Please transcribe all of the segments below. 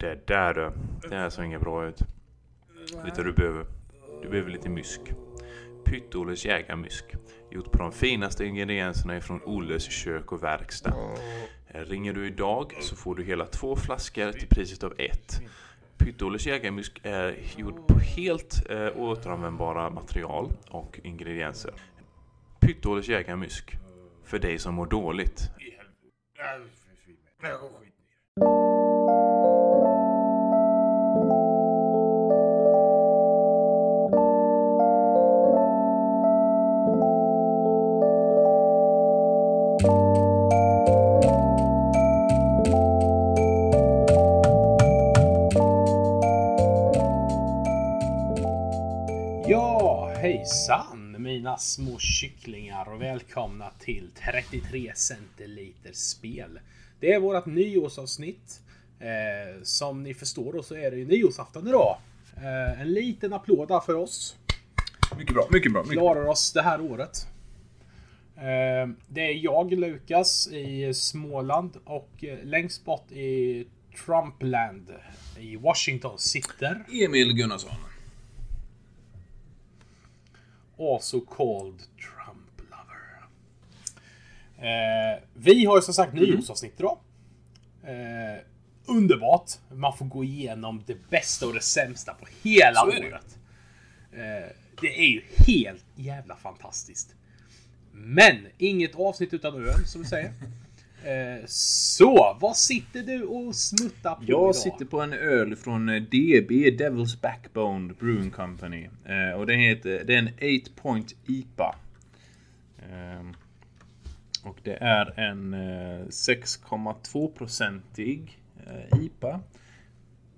Det där du. Det här ser inget bra ut. Vet du du behöver? Du behöver lite mysk. Pytt-Olles jägarmysk. Gjort på de finaste ingredienserna ifrån Olles kök och verkstad. Eh, ringer du idag så får du hela två flaskor till priset av ett. Pytt-Olles jägarmysk är gjord på helt eh, återanvändbara material och ingredienser. Pytt-Olles jägarmysk. För dig som mår dåligt. Hejsan mina små kycklingar och välkomna till 33 centiliter spel. Det är vårt nyårsavsnitt. Eh, som ni förstår då så är det ju nyårsafton idag. Eh, en liten applåd där för oss. Mycket bra, mycket bra. Mycket. Klarar oss det här året. Eh, det är jag, Lukas, i Småland och eh, längst bort i Trumpland i Washington sitter Emil Gunnarsson. Also called Trump lover. Eh, vi har ju som sagt nyårsavsnitt idag. Eh, underbart. Man får gå igenom det bästa och det sämsta på hela Så året. Eh, det är ju helt jävla fantastiskt. Men inget avsnitt utan öl som vi säger. Eh, så, vad sitter du och smuttar på idag? Jag sitter på en öl från eh, DB, Devil's Backbone Brewing Company. Eh, och den heter, det är en 8 Point IPA. Ehm, och det är en eh, 6,2-procentig eh, IPA.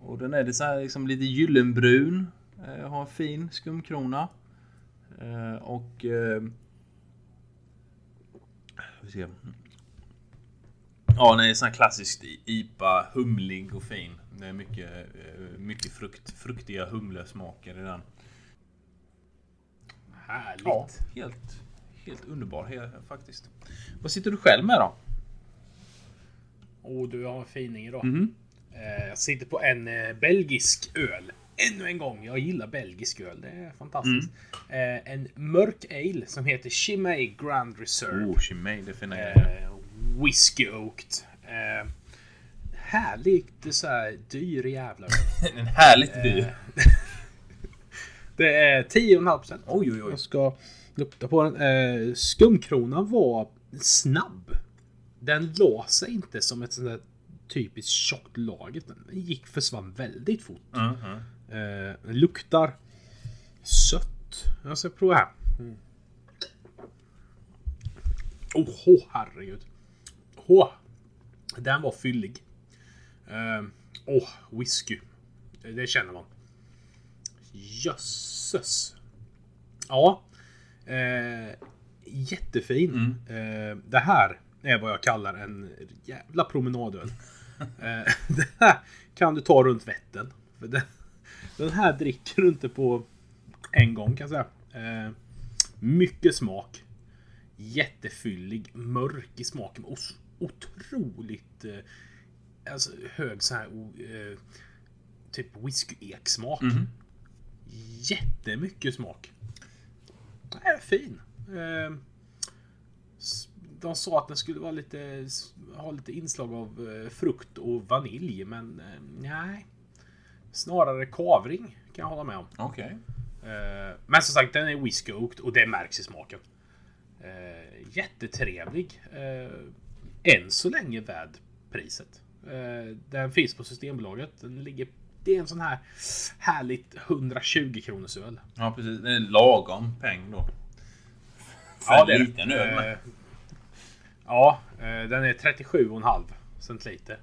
Och den är så här liksom lite gyllenbrun. Har en fin skumkrona. Och... Eh, vi ska se. Ja, den är sån här klassisk IPA, humlig och fin. Det är mycket, eh, mycket frukt, fruktiga humlesmaker i den. Härligt. Ja, helt, helt underbar he- faktiskt. Vad sitter du själv med då? Och du har en fining idag. Eh, Jag sitter på en eh, belgisk öl. Ännu en gång, jag gillar belgisk öl. Det är fantastiskt. Mm. En mörk ale som heter Chimay Grand Reserve. Oh, Chimay, det fina grejer. Eh, Whisky Oaked. Eh, härligt så här dyr jävla. En härligt dyr. Det är 10,5%. Oj, oj, oj. Jag ska lukta på den. Eh, skumkronan var snabb. Den la sig inte som ett sånt där typiskt tjockt lager. Den gick försvann väldigt fort. Mhm. Eh, den luktar sött. Jag ska prova här. Mm. Oh, oh herregud. Oh, den var fyllig. Eh, oh, whisky. Det, det känner man. Jösses. Ja. Eh, jättefin. Eh, det här är vad jag kallar en jävla promenadöl. eh, det här kan du ta runt Vättern. Den, den här dricker du inte på en gång kan jag säga. Mycket smak. Jättefyllig, mörk i smaken. Och så otroligt eh, alltså, hög så här eh, typ whisky-ek-smak. Jättemycket smak. Är fin. Eh, s- de sa att den skulle vara lite, ha lite inslag av eh, frukt och vanilj, men eh, nej. Snarare kavring kan jag hålla med om. Okej. Eh, Men som sagt, den är whisky och det märks i smaken. Eh, jättetrevlig. Eh, än så länge värd priset. Eh, den finns på Systembolaget. Den ligger, det är en sån här härligt 120 kronors öl. Ja, precis. Det är en lagom peng då. För Ja, en det. liten öl. med. Eh, Ja, eh, den är 37,5 centiliter.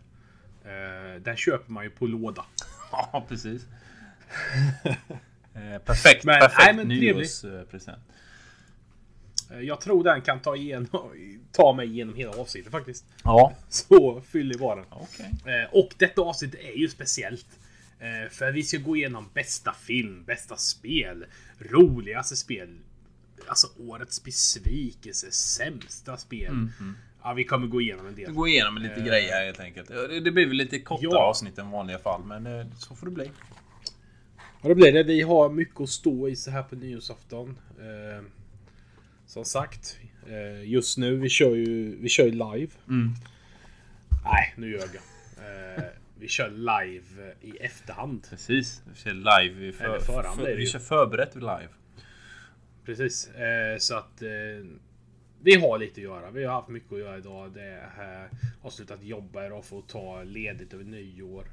Eh, Den köper man ju på låda. Ja, precis. Eh, perfekt, Men- perfekt nej, men nyårspresent. Eh, Jag tror den kan ta, igenom, ta mig igenom hela avsnittet faktiskt. Ja. Så fyllig var den. Okej. Eh, Och detta avsnitt är ju speciellt. Eh, För vi ska gå igenom bästa film, bästa spel, roligaste spel, alltså årets besvikelse, sämsta spel. Ja, vi kommer gå igenom en del. Gå igenom lite grejer här helt enkelt. Det, blir väl lite kortare Ja. avsnitt än vanliga fall, men så får det bli. Ja, det blir det. Vi har mycket att stå i så här på nyårsafton. Eh, som sagt, eh, just nu, vi kör ju, vi kör ju live. Mm. Nej, nu ljög jag. Eh, vi kör live i efterhand. Precis. Vi kör live. För, Eller förhand för, vi kör förberett live. Precis. Eh, så att eh, vi har lite att göra. Vi har haft mycket att göra idag. Det är, eh, har slutat jobba idag för att ta ledigt över nyår.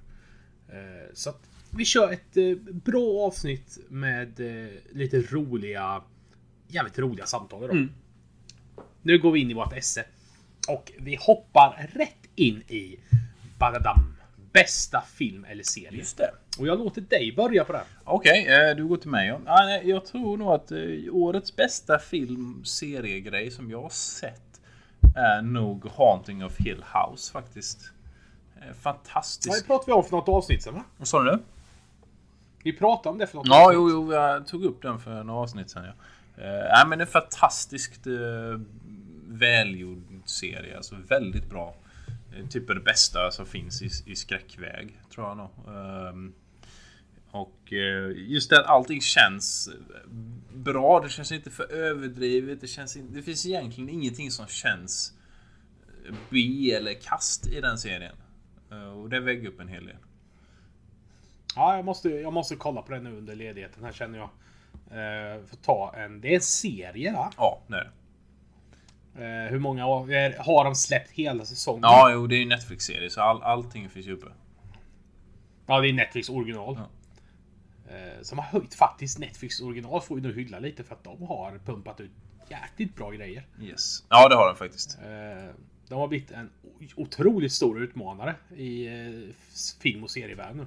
Eh, så att vi kör ett eh, bra avsnitt med eh, lite roliga, jävligt roliga samtal idag. Mm. Nu går vi in i vårt esse. Och vi hoppar rätt in i Badadam. Bästa film eller serie. Just det. Och jag låter dig börja på det. här. Okej, eh, du går till mig. Jag tror nog att eh, årets bästa film seriegrej som jag har sett är nog Haunting of Hill House faktiskt. Eh, Vad Fantastisk. pratade vi om för något avsnitt sen va? Vad sa du? Vi pratade om det för något Ja, avsnitt. jo, jo, jag tog upp den för några avsnitt sedan. Ja. Eh, nej, men en fantastiskt eh, välgjord serie. Alltså väldigt bra. Eh, typ det bästa som finns i, i skräckväg, tror jag nog. Ehm, och just det att allting känns bra. Det känns inte för överdrivet. Det, känns in, det finns egentligen ingenting som känns B eller kast i den serien. Och det väger upp en hel del. Ja, jag måste, jag måste kolla på den nu under ledigheten. Här känner jag. Eh, får ta en... Det är en serie va? Ja, det är det. Eh, hur många är- har de släppt hela säsongen? Ja, jo, det är ju Netflix-serie så all, allting finns ju uppe. Ja, det är Netflix original. Ja. Eh, som har höjt faktiskt Netflix original får vi nu hylla lite för att de har pumpat ut jäkligt bra grejer. Yes. Ja, det har den faktiskt. Eh, de har blivit en otroligt stor utmanare i eh, film och serievärlden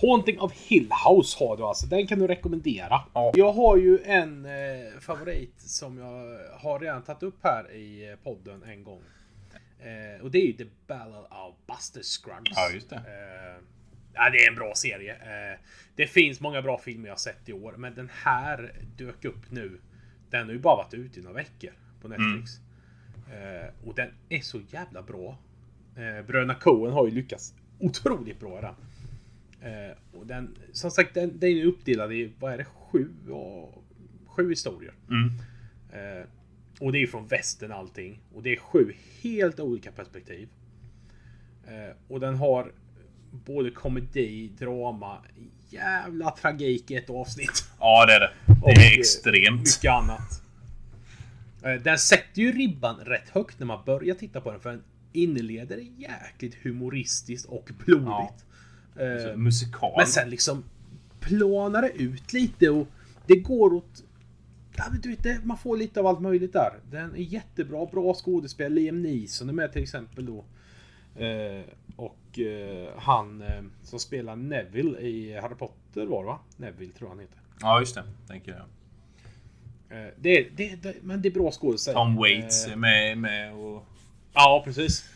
Haunting of Hill House har du alltså. Den kan du rekommendera. Ja. Jag har ju en eh, favorit som jag har redan tagit upp här i eh, podden en gång. Eh, och det är ju The Ballad of Buster Scruggs. Ja, just det. Eh, ja, det är en bra serie. Eh, det finns många bra filmer jag har sett i år, men den här dök upp nu. Den har ju bara varit ute i några veckor på Netflix. Eh, och den är så jävla bra. Eh, Bröderna Coen har ju lyckats otroligt bra i den. Eh, och den, som sagt, den, den är uppdelad i, vad är det, sju, och, sju historier. Mm. Eh, och det är från västern allting. Och det är sju helt olika perspektiv. Eh, och den har både komedi, drama, jävla tragik i ett avsnitt. Ja, det är det. Och, Det är eh, extremt. Mycket annat. Den sätter ju ribban rätt högt när man börjar titta på den. För den inleder jäkligt humoristiskt och blodigt. Eh, Musikal. men sen liksom planar det ut lite och det går åt... Ja, men du vet, det, man får lite av allt möjligt där. Den är jättebra, bra skådespel. Liam Neeson är med till exempel då. Eh, och eh, han eh, som spelar Neville i Harry Potter var det va? Neville tror han heter. Ja, just det. Tänker jag. Eh, det, är- det, det, men det är bra skådespel. Tom Waits Eh, är med, med och... Ja, precis.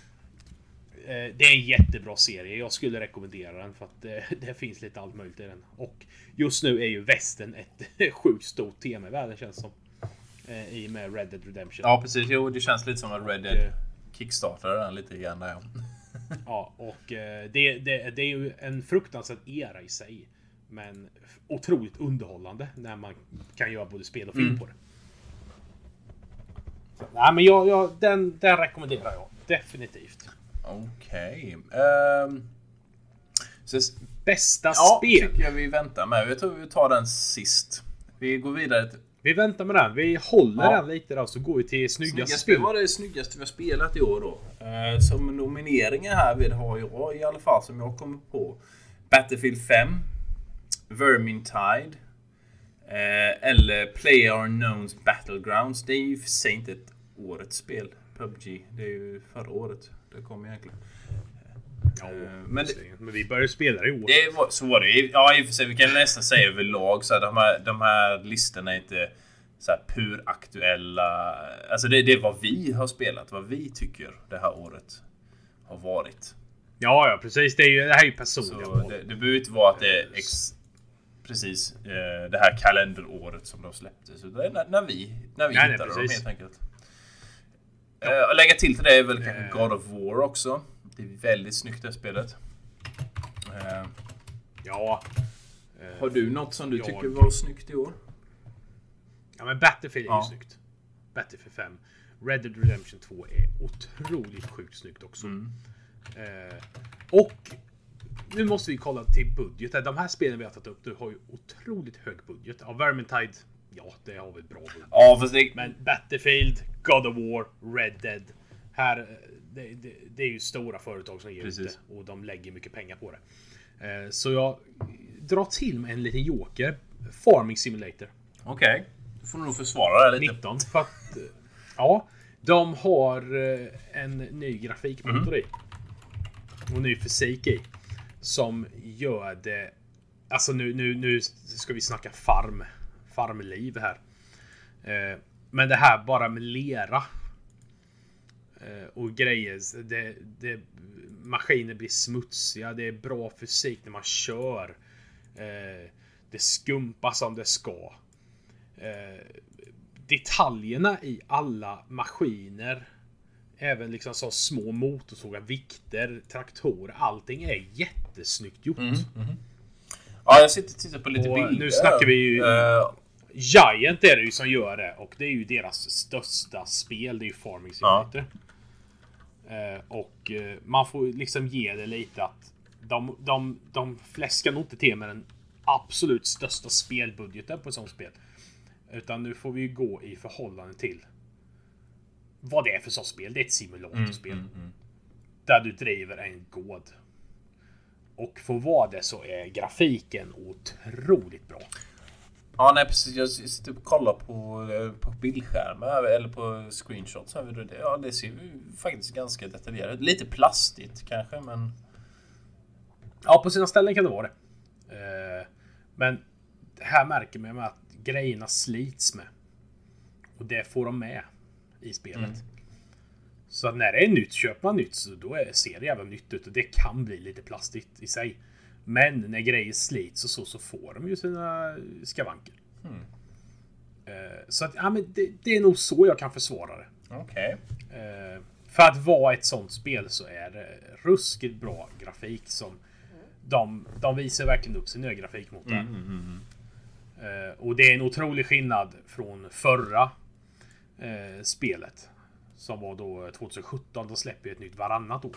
Eh, Det är en jättebra serie. Jag skulle rekommendera den för att det, finns lite allt möjligt i den. Och just nu är ju västern ett sjukt stort tema i världen känns som. Eh, I och med Red Dead Redemption. Ja, precis. Jo, det känns lite som att Red Dead eh, kickstartade den lite grann där. ja. Och det, det, det är ju en fruktansvärd era i sig. Men otroligt underhållande när man kan göra både spel och film Mm. på det. Så, nej, men jag, jag, den, den rekommenderar jag definitivt. Okej. Ehm, så, Bästa ja, spel. tycker jag vi väntar med. Jag tror vi tar den sist. Vi går vidare till Vi väntar med den. Vi håller Ja. den lite då så går vi till snygga snygga spel. spel. Vad är det snyggaste vi har spelat i år då? Eh, som nomineringar här vid har jag i alla fall som jag kommer på. Battlefield 5. Vermintide. Eh, eller PlayerUnknown's Battlegrounds. Det är ju för sig inte ett årets spel. PubG. Det är ju förra året det kom egentligen. Ja, Eh, men det, men vi börjar spela i år. det var, så var det. Ja, i och för sig. Vi kan nästan säga överlag så att de här, de här listorna är inte så här pur aktuella. Alltså det, det är vad vi har spelat, vad vi tycker det här året har varit. Ja, ja, precis. Det, är ju, det här är ju personliga Så val. det, det behöver inte vara att det är ex, precis eh, det här kalenderåret som de släpptes. Utan när, när vi, när vi Nej, nej, hittade dem precis. helt enkelt. Eh, och lägga till till det är väl kanske God of War också. Det är väldigt snyggt det spelet. Eh, Ja. har du något som du jag- tycker var snyggt i år? Ja men Battlefield är Ja. ju snyggt. Battlefield 5. Red Dead Redemption 2 är otroligt sjukt snyggt också. Eh, och nu måste vi kolla till budget. De här spelen vi har tagit upp du har ju otroligt hög budget. Ja, Vermintide, ja det har väl bra. Ja, fast det... Men Battlefield, God of War, Red Dead. Här, eh, det, det, det är ju stora företag som ger ut Precis. det och de lägger mycket pengar på det. Eh, så jag drar till med en liten joker. Farming Simulator. Okej. Du får nog försvara det lite. 19. För att, eh, ja, de har en ny grafikmotor i. Och ny fysik i. Som gör det... Alltså nu, nu, nu ska vi snacka farm. Farmliv här. Eh, Men det här bara med lera. eh, Och grejer. Det, det, maskiner blir smutsiga. Det är bra fysik när man kör. Eh, Det skumpas som det ska. Eh, detaljerna i alla maskiner. Även liksom så små motorsågar, vikter, traktorer. Allting är jättesnyggt gjort. Ja, jag sitter och tittar på lite Och bilder. nu snackar vi ju- Eh, Giant är det ju som gör det och det är ju deras största spel. Det är ju Farming Simulator. Eh, och eh, man får liksom ge det lite att de, de, de fläskar nog inte till med den absolut största spelbudgeten på ett sånt spel. Utan nu får vi ju gå i förhållande till vad det är för sorts spel. Det är ett simulatorspel. Där du driver en gård. Och för vad det så är grafiken otroligt bra. Ja, nej precis. Jag sitter och kollar på, eh, på bildskärmar eller på screenshots. Ja, det ser ju faktiskt ganska detaljerat ut. Lite plastigt kanske, men... Ja, på sina ställen kan det vara det. Eh, Men här märker man att grejerna slits med. Och det får de med i spelet. Så att när det är nytt, köper man nytt så då ser det jävla nytt ut och det kan bli lite plastigt i sig. Men när grejer slits och så, så får de ju sina skavanker. Eh, Så att, ja men det, det är nog så jag kan försvara det. Okej. Eh, För att vara ett sånt spel så är det ruskigt bra grafik som de, de visar verkligen upp sin nya grafikmotor. Eh, Och det är en otrolig skillnad från förra spelet. Som var då 2017. Då släpper vi ett nytt varannat år.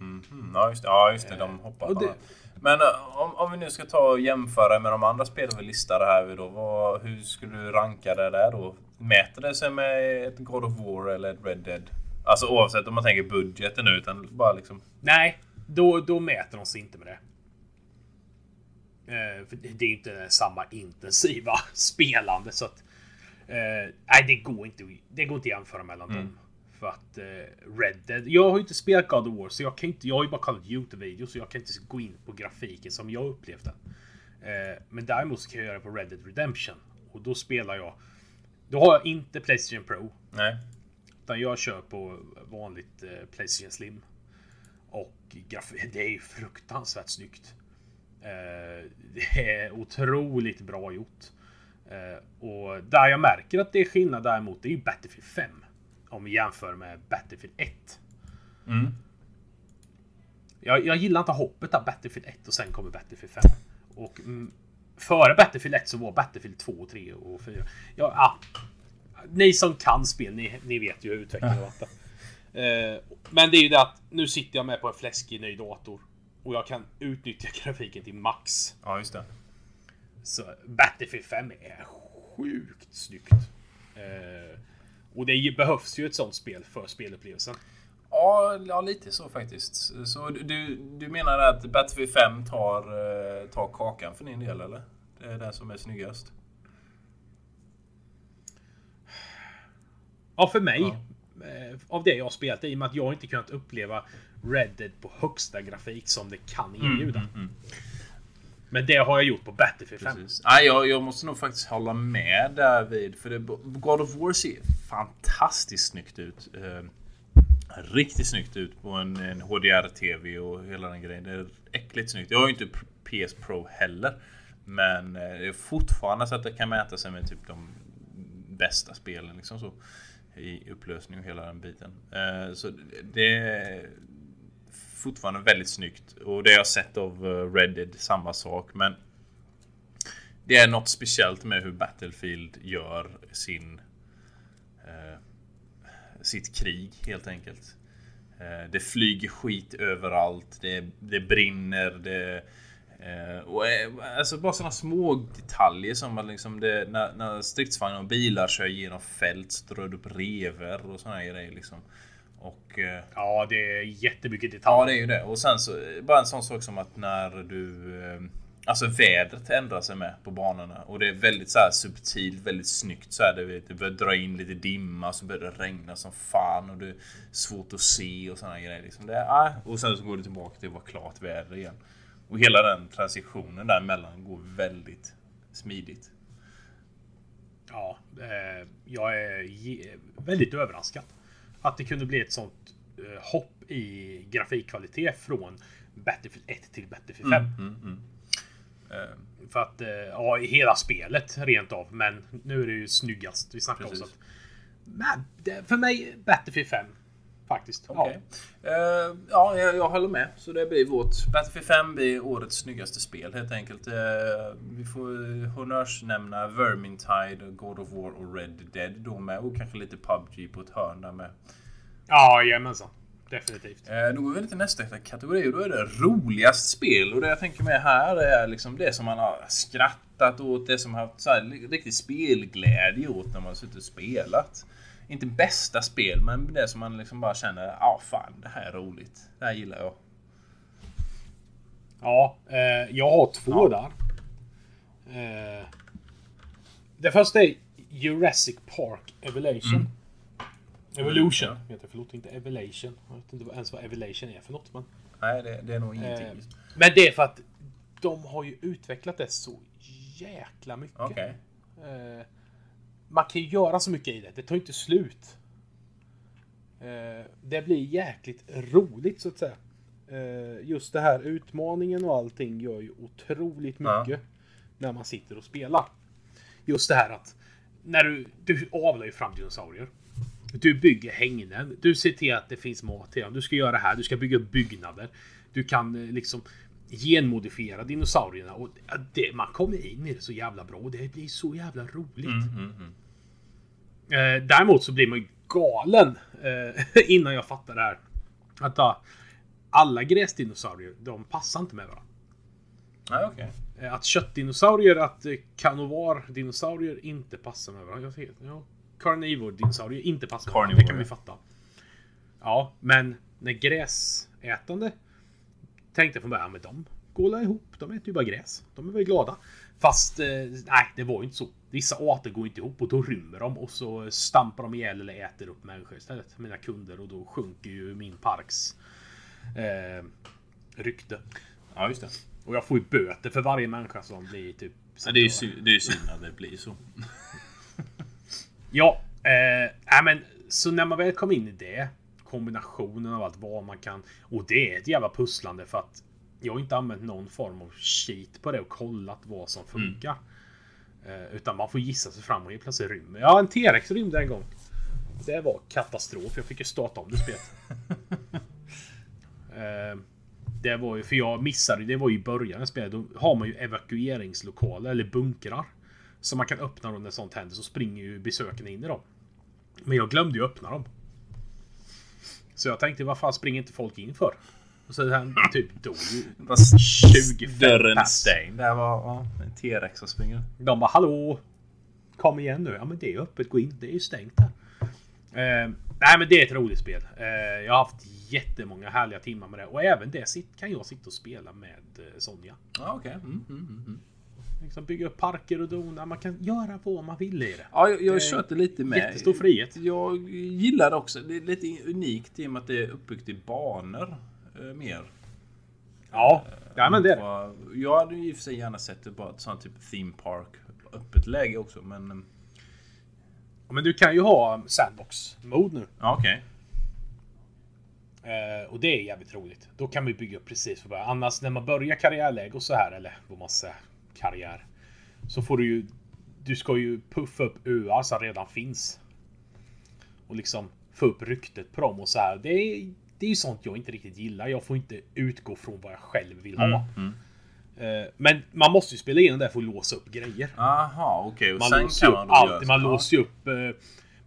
Mm, ja, just det. Ja, just det. De hoppar och på det-. Men eh, om, om vi nu ska ta och jämföra med de andra spelen vi listade här då. Vad, hur skulle du ranka det där då? Mäter det sig med ett God of War eller ett Red Dead? Alltså oavsett om man tänker budgeten nu, utan bara liksom... Nej, då, då mäter de sig inte med det. Eh, för det är inte samma intensiva spelande så att... Eh, nej, det går inte, det går inte att jämföra mellan dem. För att eh, Red Dead... Jag har ju inte spelat God of War så jag kan inte... Jag har ju bara kollat YouTube-videos så jag kan inte gå in på grafiken som jag upplevt den. Eh, men däremot så kan jag göra det på Red Dead Redemption. Och då spelar jag... Då har jag inte Playstation Pro. Nej. Utan jag kör på vanligt eh, Playstation Slim. Och det är ju fruktansvärt snyggt. Eh, det är otroligt bra gjort. Eh, och där jag märker att det är skillnad däremot, det är ju Battlefield 5. Om vi jämför med Battlefield 1. Mm. Jag, jag gillar inte hoppet av Battlefield 1 och sen kommer Battlefield 5. Och mm, före Battlefield 1 så var Battlefield 2, 3 och 4. Ja, ah, ni som kan spel, ni, ni vet ju hur utvecklingen där. Eh, men det är ju det att nu sitter jag med på en fläskig ny dator. Och jag kan utnyttja grafiken till max. Ja, just det. Så Battlefield 5 är sjukt snyggt. Eh, och det behövs ju ett sånt spel för spelupplevelsen. Ja, ja, lite så faktiskt. Så du, du menar att Battlefield 5 tar, eh, tar kakan för din del, eller? Det är det som är snyggast? Ja, för mig. eh, Av det jag har spelat, i och med att jag inte kunnat uppleva Red Dead på högsta grafik som det kan erbjuda. Men det har jag gjort på Battlefield 5. Precis. Jag, jag måste nog faktiskt hålla med därvid. För det, God of War ser fantastiskt snyggt ut. Eh, riktigt snyggt ut på en, en HDR-TV och hela den grejen. Det är äckligt snyggt. Jag har ju inte PS Pro heller. Men eh, det är fortfarande så att det kan mäta sig med typ de bästa spelen. Liksom så. i upplösning och hela den biten. Eh, så det fortfarande väldigt snyggt. Och det jag sett av eh, Red Dead, samma sak. Men det är något speciellt med hur Battlefield gör sin eh, sitt krig helt enkelt. Eh, det flyger skit överallt. Det, det brinner. Det, eh, och, eh, alltså bara sådana små detaljer som att liksom det, när, när stridsvagnar och bilar kör genom fält så drar det upp rever och sådana grejer liksom. Och, eh, Ja, det är jättemycket detaljer. Ja, det är ju det. Och sen så bara en sån sak som att när du eh, Alltså vädret ändrar sig med på banorna och det är väldigt så här subtilt, väldigt snyggt så här. Det, det börjar dra in lite dimma så börjar det regna som fan och det är svårt att se och såna grejer. Liksom det, ja. Och sen så går det tillbaka till att vara klart väder igen. Och hela den transitionen däremellan går väldigt smidigt. Ja, eh, jag är väldigt överraskad. Att det kunde bli ett sånt eh, hopp i grafikkvalitet från Battlefield 1 till Battlefield 5. Mm, Eh, För att, eh, ja, i hela spelet rent av. Men nu är det ju snyggast vi snackar om. Att, men, det, för mig, Battlefield 5. Faktiskt. Okej. Eh, ja, jag, jag håller med. Så det blir vårt Battlefield 5 blir årets snyggaste spel helt enkelt. Eh, vi får honnörsnämna Vermintide, God of War och Red Dead då med. Och kanske lite PubG på ett hörn där med. Ja, jajamensan. Definitivt. Eh, då går vi till nästa kategori och då är det roligast spel. Och det jag tänker med här är liksom det som man har skrattat åt, det som har haft så här, riktig spelglädje åt när man har suttit och spelat. Inte bästa spel, men det som man liksom bara känner, ja ah, fan det här är roligt. Det här gillar jag. Ja, eh, jag har två där. Eh, det första är Jurassic Park Evolution. Evolution heter det, förlåt, inte Evolution. Jag vet inte ens vad Evolution är för något. Men, Nej, det, det är nog ingenting. eh, men det är för att de har ju utvecklat det så jäkla mycket. Okej. Man kan ju göra så mycket i det. Det tar ju inte slut. Eh, det blir jäkligt roligt så att säga. Eh, just det här utmaningen och allting gör ju otroligt Ja. mycket när man sitter och spelar. Just det här att när du, du avlar ju fram dinosaurier. Du bygger hägnen. Du ser till att det finns mat till dem. Du ska göra det här. Du ska bygga byggnader. Du kan eh, liksom genmodifiera dinosaurierna. Och det, man kommer in i det så jävla bra. Och det blir så jävla roligt. Mm, mm. Eh, däremot så blir man ju galen eh, innan jag fattar det här. Att ja, alla gräsdinosaurier, de passar inte med varandra. Nej, okej. Eh, Att köttdinosaurier, att eh, carnivore-dinosaurier inte passar med varandra. Jag ser, ja, carnivore-dinosaurier inte passar med varandra. Det kan vi fatta. Ja, men när gräsätande tänkte från början, men de går ihop. De äter ju bara gräs. De är väl glada. Fast eh, nej, det var ju inte så. Vissa arter går inte ihop och då rymmer de och så stampar de ihjäl eller äter upp människor istället. Mina kunder och då sjunker ju min parks eh, rykte. Ja, just det. Och jag får ju böter för varje människa som blir typ... Ja, det är ju synd, det är ju synd att det blir så. Ja, eh, men så när man väl kom in i det. Kombinationen av allt vad man kan. Och det är ett jävla pusslande för att jag har inte använt någon form av cheat på det och kollat vad som funkar. Eh, utan man får gissa sig fram och helt plötsligt rymmer. Ja, en T-Rex rymde en gång. Det var katastrof. Jag fick ju starta om det spelet. eh, det var ju, för jag missade det var ju i början av spelet. Då har man ju evakueringslokaler eller bunkrar. Som man kan öppna då när sånt händer så springer ju besökarna in i dem. Men jag glömde ju öppna dem. Så jag tänkte vad fan springer inte folk in för? Och så han typ dog ju 25 Dörren stängd. Där var ja, en T-rex som springer. De bara hallå! Kom igen nu. Ja men det är öppet, gå in. Det är ju stängt här. Eh, nej men det är ett roligt spel. Eh, jag har haft jättemånga härliga timmar med det. Och även det kan jag sitta och spela med eh, Sonja. Ja, okej. Mm, mm, mm, mm. Liksom bygga upp parker och dona. Man kan göra vad man vill i det. Ja, jag, jag Eh, det lite med. Jättestor frihet. Jag gillar det också. Det är lite unikt i och med att det är uppbyggt i banor. Eh, mer. Ja, ja men det är. Och Jag hade ju i och för sig gärna sett det bara ett sånt typ theme park. Öppet läge också men... eh, Men du kan ju ha sandbox-mode nu. Ja okej. Eh, och det är jävligt roligt. Då kan vi bygga upp precis för början. Annars när man börjar karriärläge och så här, eller vad man säger, karriär. Så får du ju... Du ska ju puffa upp öar som redan finns. Och liksom få upp ryktet på dem och så här. Det är, det är ju sånt jag inte riktigt gillar. Jag får inte utgå från vad jag själv vill ha. Mm. Eh, Men man måste ju spela igenom det för att låsa upp grejer. Aha, okej. Och Man låser man allt. Man låser ju upp eh,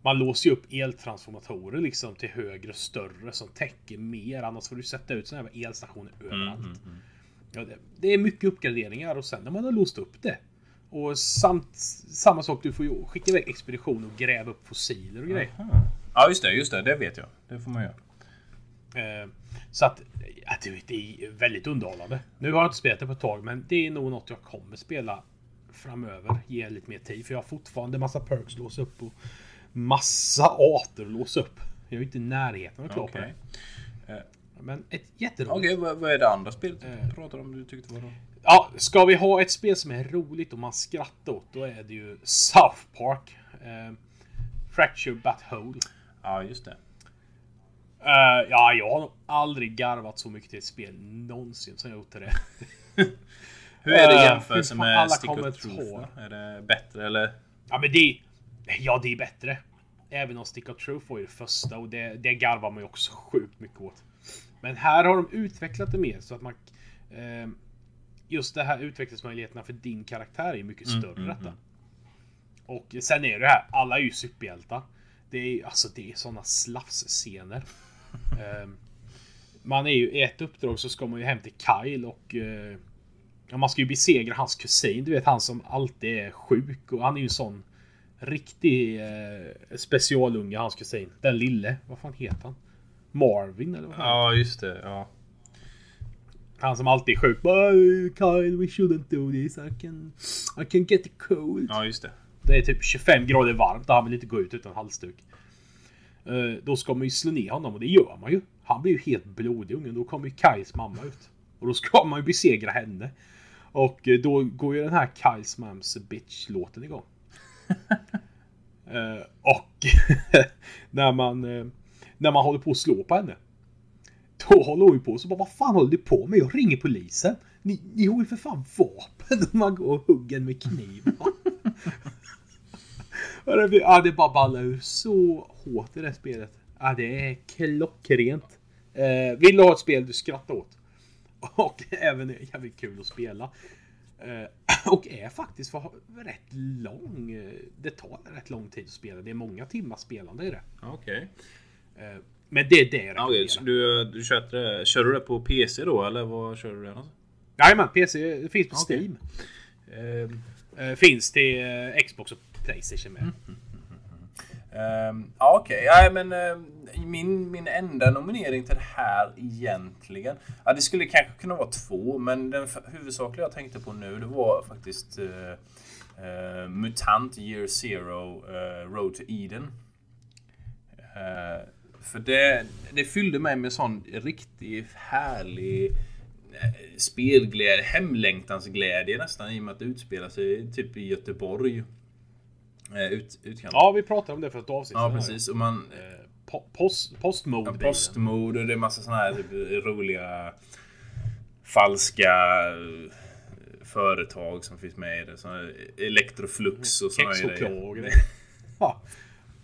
man låser ju upp eltransformatorer liksom till högre och större som täcker mer. Annars får du sätta ut sådana här elstationer Mm, överallt. Ja, det, det är mycket uppgraderingar och sen när man har låst upp det. Och samt, samma sak, du får ju skicka iväg expedition och gräva upp fossiler och grejer. Ja, just det. Just det. Det vet jag. Det får man göra. Eh, så att ja, det, är väldigt underhållande. Nu har jag inte spelat det på ett tag, men det är nog något jag kommer spela framöver. Ge lite mer tid, för jag har fortfarande massa perks att låsa upp och massa arter att låsa upp. Jag är inte i närheten av klar på Okej. det. Men ett jätteroligt. Okej, vad, vad är det andra spelet Eh. du pratar om du tyckte var då? Ja, ska vi ha ett spel som är roligt och man skrattar åt, då är det ju South Park. Eh, Fracture But Whole. Ja, just det. Eh, ja, jag har nog aldrig garvat så mycket till ett spel någonsin som jag gjort till det. Hur är det i Eh, jämförelse med alla Stick of Truth? Är det bättre eller? Ja, men det... Ja, det är bättre. Även om Stick of Truth var ju det första och det, det garvar man ju också sjukt mycket åt. Men här har de utvecklat det mer så att man... Eh, just det här utvecklingsmöjligheterna för din karaktär är mycket Mm, större detta. Och sen är det här, alla är ju superhjältar. Det är alltså det är såna slafsscener. eh, man är ju i ett uppdrag så ska man ju hem till Kyle och eh, man ska ju besegra hans kusin. Du vet han som alltid är sjuk och han är ju en sån riktig eh, specialunge, hans kusin. Den lille. Vad fan heter han? Marvin eller vad? Ja, just det. Ja. Han som alltid är sjuk. Kyle, we shouldn't do this. I can, I can get a cold. ja, just det. Det är typ 25 grader varmt och han vill inte gå ut utan halsduk. Eh, Då ska man ju slå ner honom och det gör man ju. Han blir ju helt blodig ungen. Då kommer ju Kais mamma ut. Och då ska man ju besegra henne. Och eh, då går ju den här Kais mams bitch-låten igång. Eh, och när man när man håller på att slå på henne. Då håller hon ju på så bara vad fan håller du på med? Jag ringer polisen. Ni, ni har ju för fan vapen och man går och hugger en med kniv. Det, ja, det bara ballar ur så hårt i det spelet. Ja, det är klockrent. Eh, vill du ha ett spel du skrattar åt? Och även är jävligt kul att spela. Eh, och är faktiskt för rätt lång. Det tar rätt lång tid att spela. Det är många timmar spelande i det. Okej. Okay men det är det jag rekommenderar. du, du kör, det, kör du det på PC då eller vad kör du det? någonstans? Jajamän, PC det finns på Okej. Steam. Eh, finns till eh, Xbox och Playstation med. Ehm, ja, okej. Ja, men ehm, min, min enda nominering till det här egentligen. Ja, det skulle kanske kunna vara två, men den huvudsakliga jag tänkte på nu, det var faktiskt eh, eh, Mutant Year Zero eh, Road to Eden. För det, det fyllde mig med sån riktigt härlig eh, spelglädje, hemlängtansglädje nästan i och med att det utspelar sig typ i Göteborg. Eh, ut, utkant. Ja, vi pratade om det för ett avsnitt Ja, precis. Och man... Eh, po- Post, postmode Ja, postmode och det är massa såna här typ, roliga falska företag som finns med i det. Såna Electroflux och och grejer. Ja.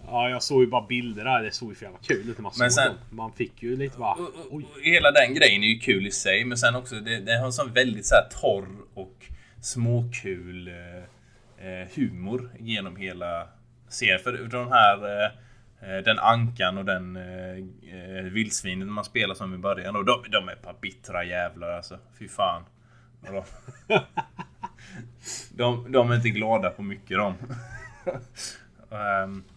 Ja, jag såg ju bara bilder där. Det såg ju för jävla kul ut när man Men såg sen- dem. Man fick ju lite bara... Oj. hela den grejen är ju kul i sig, men sen också det, det har en sån väldigt så här torr och småkul eh, eh, humor genom hela serien. För de här eh, eh, den ankan och den eh, eh, vildsvinen man spelar som i början. Och de, de är ett par bittra jävlar alltså. Fy fan. De, de, de är inte glada på mycket de. För-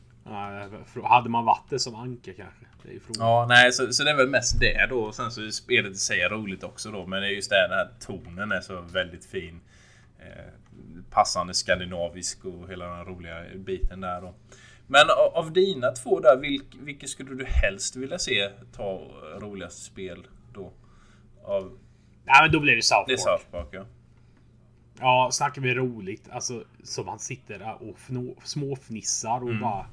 hade man varit det som anka kanske? Det är frågan. Ja, nej, så, så det är väl mest det då. Och sen så är spelet i sig roligt också då. Men det är just det, den här tonen är så väldigt fin. Eh, passande skandinavisk och hela den roliga biten där då. Men av, dina två där, vilk, vilket skulle du helst vilja se ta roligast spel då? Av, Nej, men då blir det South det är Park. South Park ja. Ja, snackar vi roligt. Alltså, som man sitter och fnå, småfnissar och Mm. bara...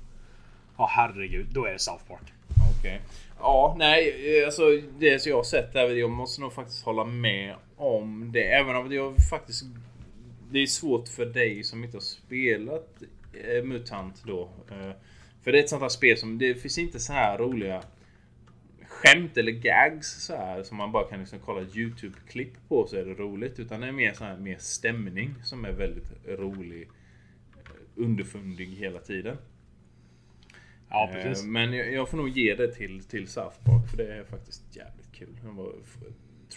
Ja, herregud. Då är det South Park. Okej. Ja, nej, eh, alltså det som jag har sett där, jag måste nog faktiskt hålla med om det. Även om jag faktiskt... Det är svårt för dig som inte har spelat eh, MUTANT då. Eh, För det är ett sånt här spel som, det finns inte så här roliga skämt eller gags så här som man bara kan liksom kolla YouTube-klipp på så är det roligt. Utan det är mer så här, mer stämning som är väldigt rolig. Eh, underfundig hela tiden. Ja, precis. Eh, Men jag, jag får nog ge det till, till South Park för det är faktiskt jävligt kul. Var,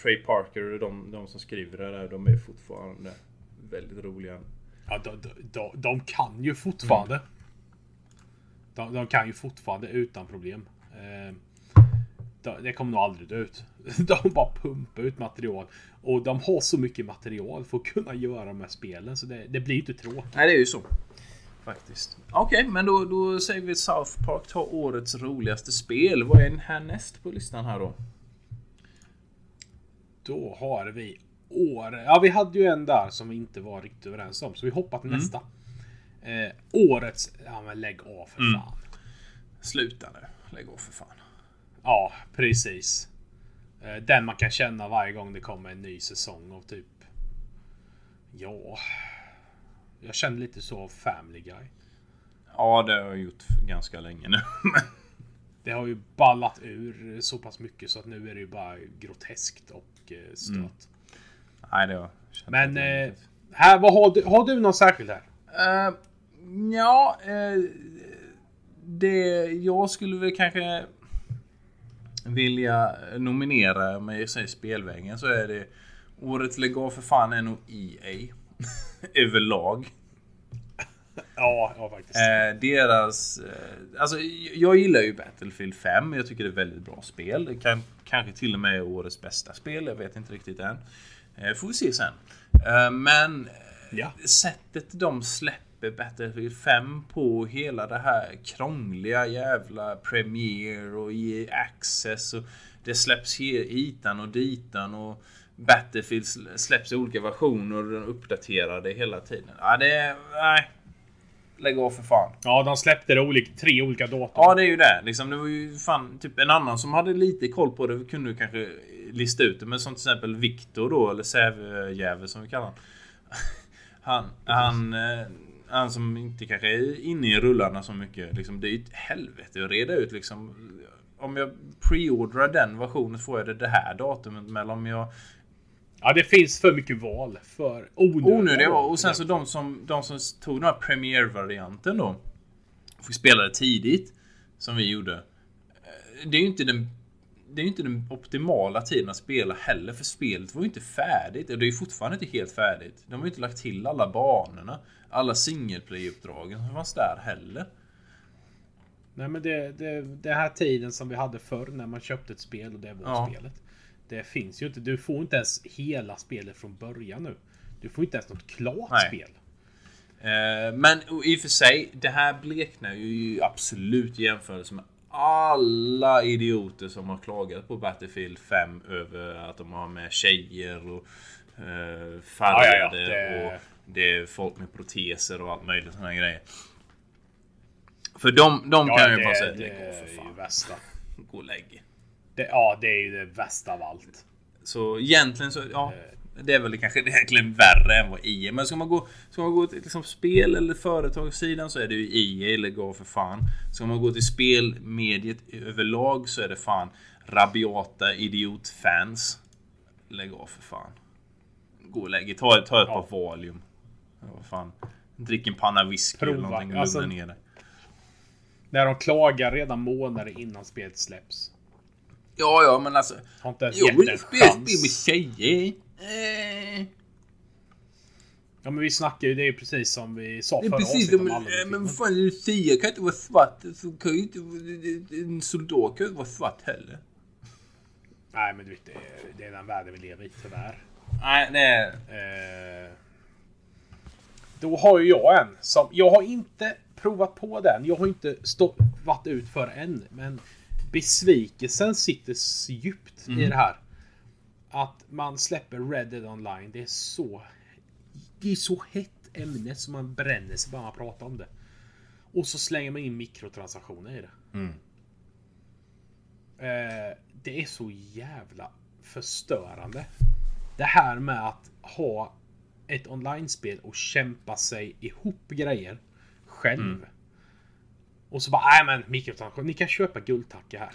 Trey Parker och de, de som skriver det där, de är fortfarande väldigt roliga. Ja, de, de, de, kan ju fortfarande. De, de kan ju fortfarande utan problem. Eh, de, det kommer nog aldrig dö ut. De bara pumpar ut material. Och de har så mycket material för att kunna göra de här spelen. Så det, det blir ju inte tråkigt. Nej, det är ju så. Faktiskt. Okej, men då, då säger vi South Park tar årets roligaste spel. Vad är härnäst på listan här då? Då har vi år... Ja, vi hade ju en där som vi inte var riktigt överens om. Så vi hoppar till nästa. Eh, årets... Ja, men lägg av för fan. Sluta nu. Lägg av för fan. Ja, precis. Eh, Den man kan känna varje gång det kommer en ny säsong av typ... Ja... Jag känner lite så av Family Guy. Ja, det har jag gjort ganska länge nu. Det har ju ballat ur så pass mycket så att nu är det ju bara groteskt och eh, stört. Nej, det har Men eh, här, vad har du, har du någon särskild här? Uh, ja, eh, det jag skulle väl kanske vilja nominera med i spelvägen så är det Årets lägg för fan är nog EA. Överlag. Ja, ja faktiskt. Eh, deras... Eh, alltså, jag gillar ju Battlefield 5. Jag tycker det är ett väldigt bra spel. Det kan kanske till och med är årets bästa spel. Jag vet inte riktigt än. Eh, får vi se sen. Eh, men eh, Ja. sättet de släpper Battlefield 5 på hela det här krångliga jävla Premiere och EA Access och det släpps hitan och ditan och Battlefield sl- släpps i olika versioner och den uppdaterade hela tiden. Ja, det. Nej. Lägg av för fan. Ja, de släppte det olika, tre olika datum. Ja, det är ju det. Liksom, det var ju fan typ en annan som hade lite koll på det kunde ju kanske lista ut det. Men som till exempel Viktor då, eller Sävjävel som vi kallar honom. Han, han, eh, han som inte kanske är inne i rullarna så mycket. Liksom, det är ju ett helvete att reda ut liksom. Om jag preordrar den versionen får jag det det här datumet. Men om jag Ja, det finns för mycket val. För onödiga onödiga val. var. Och sen så de som, de som tog den här Premiere-varianten då. Fick spela det tidigt. Som vi gjorde. eh, Det är ju inte den det är ju inte den optimala tiden att spela heller för spelet var ju inte färdigt och det är ju fortfarande inte helt färdigt. De har ju inte lagt till alla banorna, alla singleplay-uppdragen som fanns där heller. Nej, men det, det, det här tiden som vi hade förr när man köpte ett spel och det var Ja. spelet. Det finns ju inte. Du får inte ens hela spelet från början nu. Du får inte ens något klart Nej. spel. Eh, Men i och för sig, det här bleknar ju absolut i jämförelse med alla idioter som har klagat på Battlefield 5 över att de har med tjejer och eh, färgade Ja, ja, ja, det- och det är folk med proteser och allt möjligt sådana grejer. För de, de kan ju bara säga att det det går för fan. värsta. Gå och lägg er. Det, ja, det är ju det värsta av allt. Så egentligen så, ja. Det är väl kanske egentligen värre än vad EA Men ska man gå, ska man gå till liksom spel eller företagssidan så är det ju EA eller gå för fan. Ska man gå till spelmediet överlag så är det fan rabiata idiotfans. Lägg av för fan. Gå och lägg. Ta, ta ett Ja. par Valium. Ja, vad fan. Drick en panna whisky eller Prova. någonting och Alltså- ner dig. När de klagar redan månader innan spelet släpps. Ja, ja, men alltså. Har inte ens Jag gett en spel med tjejer. Eh. Ja men vi snackar ju, det är precis som vi sa förra precis avsnittet om men vad fan Lucia kan inte vara svart. Så kan ju inte, en soldat kan ju inte vara svart heller. Nej men du vet, det är, det är den världen vi lever i tyvärr. Nej, det är... Eh, då har ju jag en som, jag har inte provat på den. Jag har inte stå, varit ut för än. Men besvikelsen sitter djupt i det här. Att man släpper Red Dead Online. Det är så... Det är så hett ämne som man bränner sig bara man pratar om det. Och så slänger man in mikrotransaktioner i det. Eh, det är så jävla förstörande. Det här med att ha ett online-spel och kämpa sig ihop grejer själv. Och så bara, nej men mikrotransaktioner, ni kan köpa guldtacka här.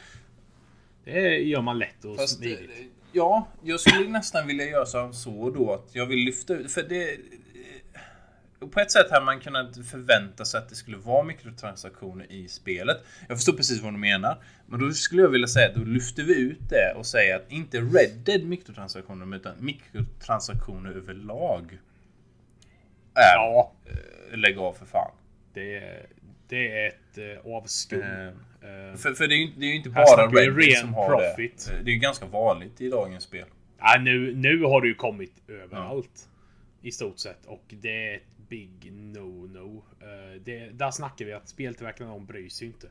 Det gör man lätt och Fast, smidigt. eh, ja, jag skulle nästan vilja göra som så då att jag vill lyfta ut, för det... eh, På ett sätt hade man kunnat förvänta sig att det skulle vara mikrotransaktioner i spelet. Jag förstår precis vad du menar. Men då skulle jag vilja säga att då lyfter vi ut det och säger att inte Red Dead mikrotransaktioner utan mikrotransaktioner överlag. Är, Ja, eh, lägg av för fan. det, det är ett eh, avskum. Eh, Eh, För, för det är ju inte- det är ju inte bara Red som har profit. det. Det är ju ganska vanligt i dagens spel. ja, nu, nu har det ju kommit överallt. I stort sett. Och det är ett big no-no. Eh, det, där snackar vi att speltillverkarna de bryr sig inte.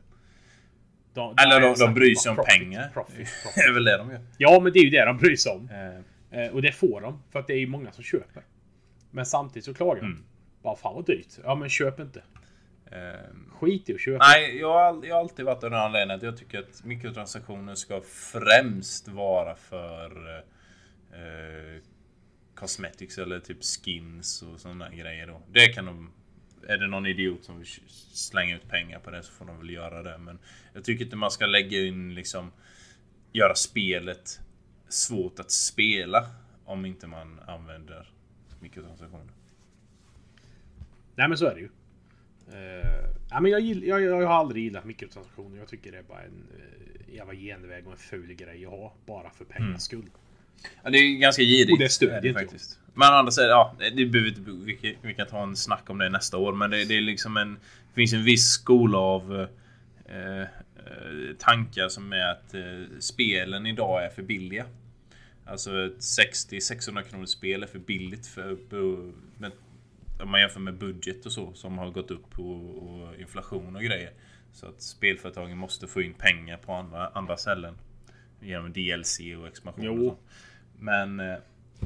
De, Eller de, är de snacket bryr sig om profit, pengar. Profit, profit. Det är väl det de gör. Ja, men det är ju det de bryr sig om. Eh, Eh, och det får de. För att det är ju många som köper. Men samtidigt så klagar de. Mm. Bara fan vad dyrt. Ja men köp inte. Eh, Skit i att köpa. nej, jag har, jag har alltid varit av den anledningen att jag tycker att mikrotransaktioner ska främst vara för eh, cosmetics eller typ skins och sådana grejer då. Det kan de... Är det någon idiot som vill slänga ut pengar på det så får de väl göra det. Men jag tycker inte man ska lägga in liksom... Göra spelet svårt att spela om inte man använder mikrotransaktioner. Nej men så är det ju. Uh, ja, men jag, gill, jag, jag har aldrig gillat mikrotransaktioner. Jag tycker det är bara en uh, jävla genväg och en ful grej att ha. Bara för Mm. pengas skull. Ja, det är ganska girigt. Och det stödjer det faktiskt. Men å andra sidan, ja, det behöver inte, vi, kan- vi kan ta en snack om det nästa år. Men det, det är liksom en... Det finns en viss skola av eh, eh, tankar som är att eh, spelen idag är för billiga. Alltså ett 60-600 kronor spel är för billigt för, med, om man jämför med budget och så som har gått upp och, och inflation och grejer. Så att spelföretagen måste få in pengar på andra, andra ställen. Genom DLC och expansion Jo. och så. Men... eh,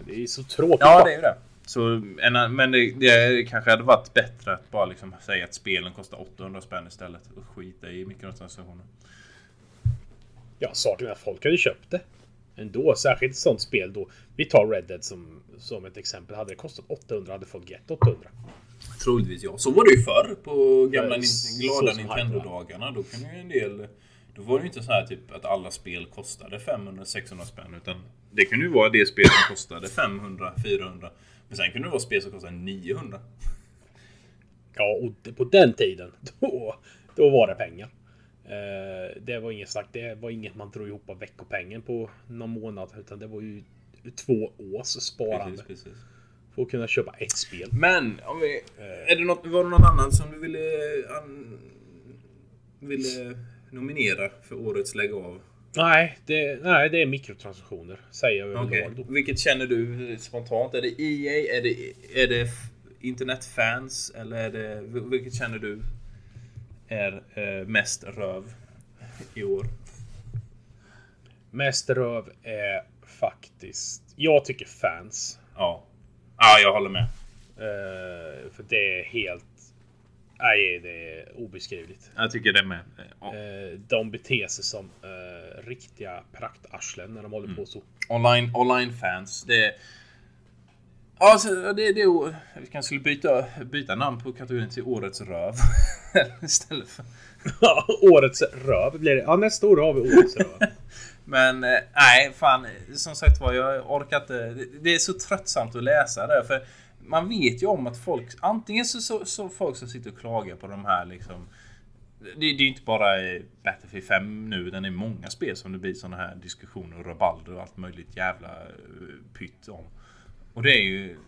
Det är så tråkigt. Ja, det är ju det. Så, en, men det, det kanske hade varit bättre att bara liksom säga att spelen kostar 800 spänn istället och skita i mikrotransaktioner. Ja, saken är att folk hade köpt det. Ändå, särskilt ett sånt spel då. Vi tar Red Dead som, som ett exempel. Hade det kostat 800 hade folk gett 800. Troligtvis ja. Så var det ju förr på gamla Ja, glada Nintendo-dagarna. Då kunde ju en del... Då var det ju inte så här typ att alla spel kostade 500-600 spänn. Utan det kunde ju vara det spel som kostade 500-400. Men sen kunde det vara spel som kostade 900. Ja, och på den tiden, då, då var det pengar. Eh, det var inget snack. Det var inget man drog ihop av veckopengen på någon månad. Utan det var ju två års sparande. Precis, precis. För att kunna köpa ett spel. Men, om vi, är det något, var det något annat som du ville, an, ville nominera för årets lägg av? Nej det, nej, det är mikrotransaktioner. Säger jag då. Vilket känner du spontant? Är det EA? Är det, är det internetfans? Eller är det, vil- vilket känner du är eh, mest röv i år? Mest röv är faktiskt... Jag tycker fans. Ja. Ja, jag håller med. Eh, för det är helt... Nej, det är obeskrivligt. Jag tycker det med. Ja. Eh, de beter sig som eh, riktiga praktarslen när de håller på så. Online, online fans. Det är... Alltså, det, det är... Vi kanske skulle byta, byta namn på kategorin till Årets röv. Istället för... årets röv blir det. Ja, nästa år har vi årets röv. Men eh, nej, fan. Som sagt var, jag orkar inte. Det, det är så tröttsamt att läsa det. För man vet ju om att folk... Antingen så, så, så folk som sitter och klagar på de här liksom... Det, det är ju inte bara Battlefield 5 nu, utan det är många spel som det blir såna här diskussioner och rabalder och allt möjligt jävla eh, pytt om. Och det är ju...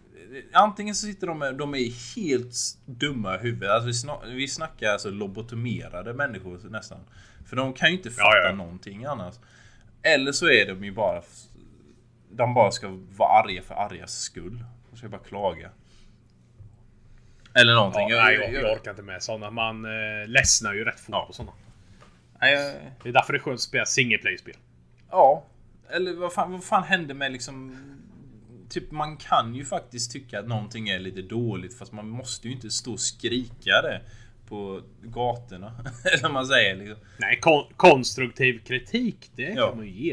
Antingen så sitter de med, de är helt dumma i huvudet. Alltså vi, snak, vi snackar alltså lobotomerade människor nästan. För de kan ju inte fatta Ja, ja. någonting annars. Eller så är de ju bara... De bara ska vara arga för argas skull. De ska bara klaga. Eller någonting. Ja, nej, jag, jag orkar inte med sådana. Man eh, ledsnar ju rätt fort Ja. på sådana. Nej, jag- Det är därför det är skönt att spela single play-spel. Ja. Eller vad fan, vad fan hände med liksom... Typ man kan ju faktiskt tycka att någonting är lite dåligt fast man måste ju inte stå och skrika det på gatorna. Eller vad man säger liksom. Nej, kon konstruktiv kritik, det Ja. kan man ju ge.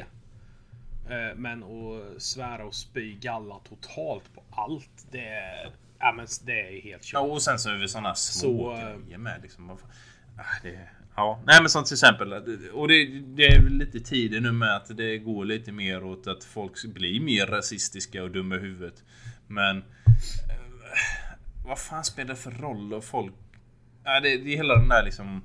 Eh, Men att svära och spy galla totalt på allt, det är... Ja, men det är helt Ja, kört. och sen så är det sådana små Så, eh, grejer med liksom. Ah, det, Ja, nej men som till exempel. Och det, det är lite tider nu med att det går lite mer åt att folk blir mer rasistiska och dumma i huvudet. Men... eh, Vad fan spelar det för roll och folk... Ja, det, det är hela den där liksom...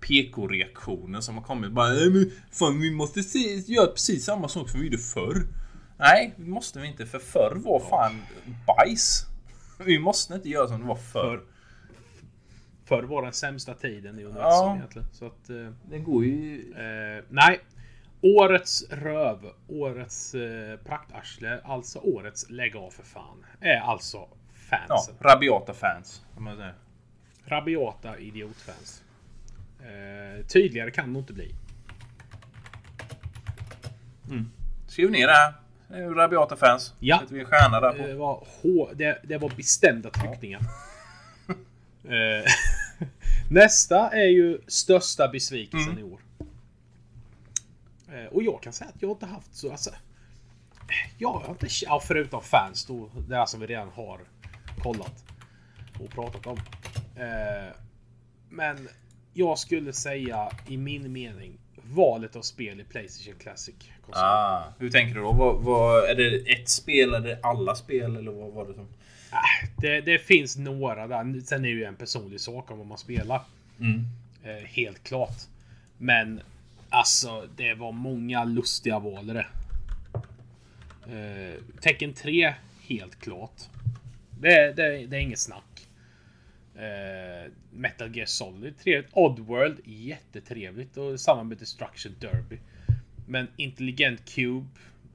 PK-reaktionen som har kommit. Bara, "Nej, men fan vi måste se, göra precis samma sak som vi gjorde förr. Nej, det måste vi inte. För förr var fan bajs. Vi måste inte göra som det var förr. Förr var den sämsta tiden i universum Ja. egentligen. Så att, eh, Det går ju... eh, nej. Årets röv, årets eh, praktarsle, alltså årets lägg av för fan. Är alltså Ja, fansen. rabiata fans. Rabiata idiotfans. Eh, tydligare kan det inte bli. Skriv ner det här. Rabiata fans. Ja. Sätter vi en stjärna där på. Det var, hå- det, det var bestämda tryckningar. Eh, Nästa är ju största besvikelsen Mm. i år. Eh, Och jag kan säga att jag inte haft så... Alltså, jag har inte... Ja, förutom fans då. Det här som vi redan har kollat och pratat om. Eh, Men jag skulle säga i min mening valet av spel i Playstation Classic. konsol. Ah, hur tänker du då? Vad, vad, är det ett spel? Är det alla spel? Eller vad var det som... Äh, det, det finns några där. Sen är det ju en personlig sak om vad man spelar. Mm. Eh, helt klart. Men alltså, det var många lustiga val det. Eh, Tecken 3, helt klart. Det, det, det är inget snack. Eh, Metal Gear Solid, trevligt. Oddworld, jättetrevligt. Och samma med Destruction Derby. Men Intelligent Cube,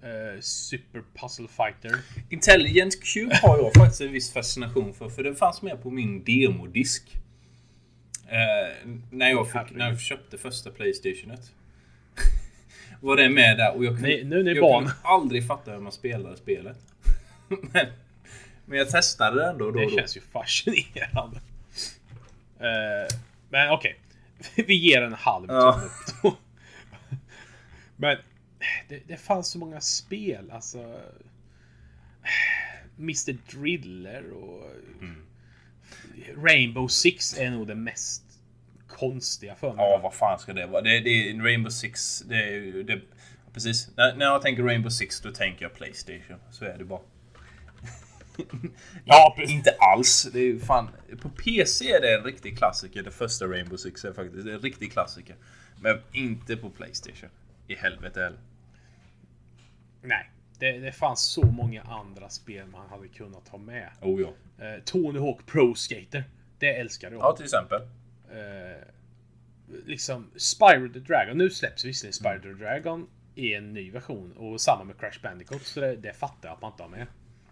eh, Super Puzzle Fighter. Intelligent Cube har jag faktiskt en viss fascination för. För det fanns med på min demodisk. Eh, när, jag fick, när jag köpte första Playstationet. var det med där och jag kunde, Nej, nu är ni jag barn. kunde aldrig fatta hur man spelade spelet. men, men jag testade det ändå då Det och då. känns ju fascinerande. Eh, men okej. Vi ger en halv Ja. tumme då. Men det, det fanns så många spel. Alltså. Mr Driller och Mm. Rainbow Six är nog det mest konstiga för mig. Ja, vad fan ska det vara? Det, det är Rainbow Six. Det är. Det, precis. När, när jag tänker Rainbow Six då tänker jag Playstation. Så är det bara. Ja. Inte alls. Det är ju fan... På PC är det en riktig klassiker. Det första Rainbow Six är faktiskt en riktig klassiker. Men inte på Playstation. I helvete heller. Nej. Det, det fanns så många andra spel man hade kunnat ha med. Oh ja. Eh, Tony Hawk Pro Skater. Det älskar jag. Ja, till exempel. eh, liksom Spyro the Dragon. Nu släpps visserligen Spyro the Dragon i en ny version och samma med Crash Bandicoot. Så det, det fattar jag att man inte har med.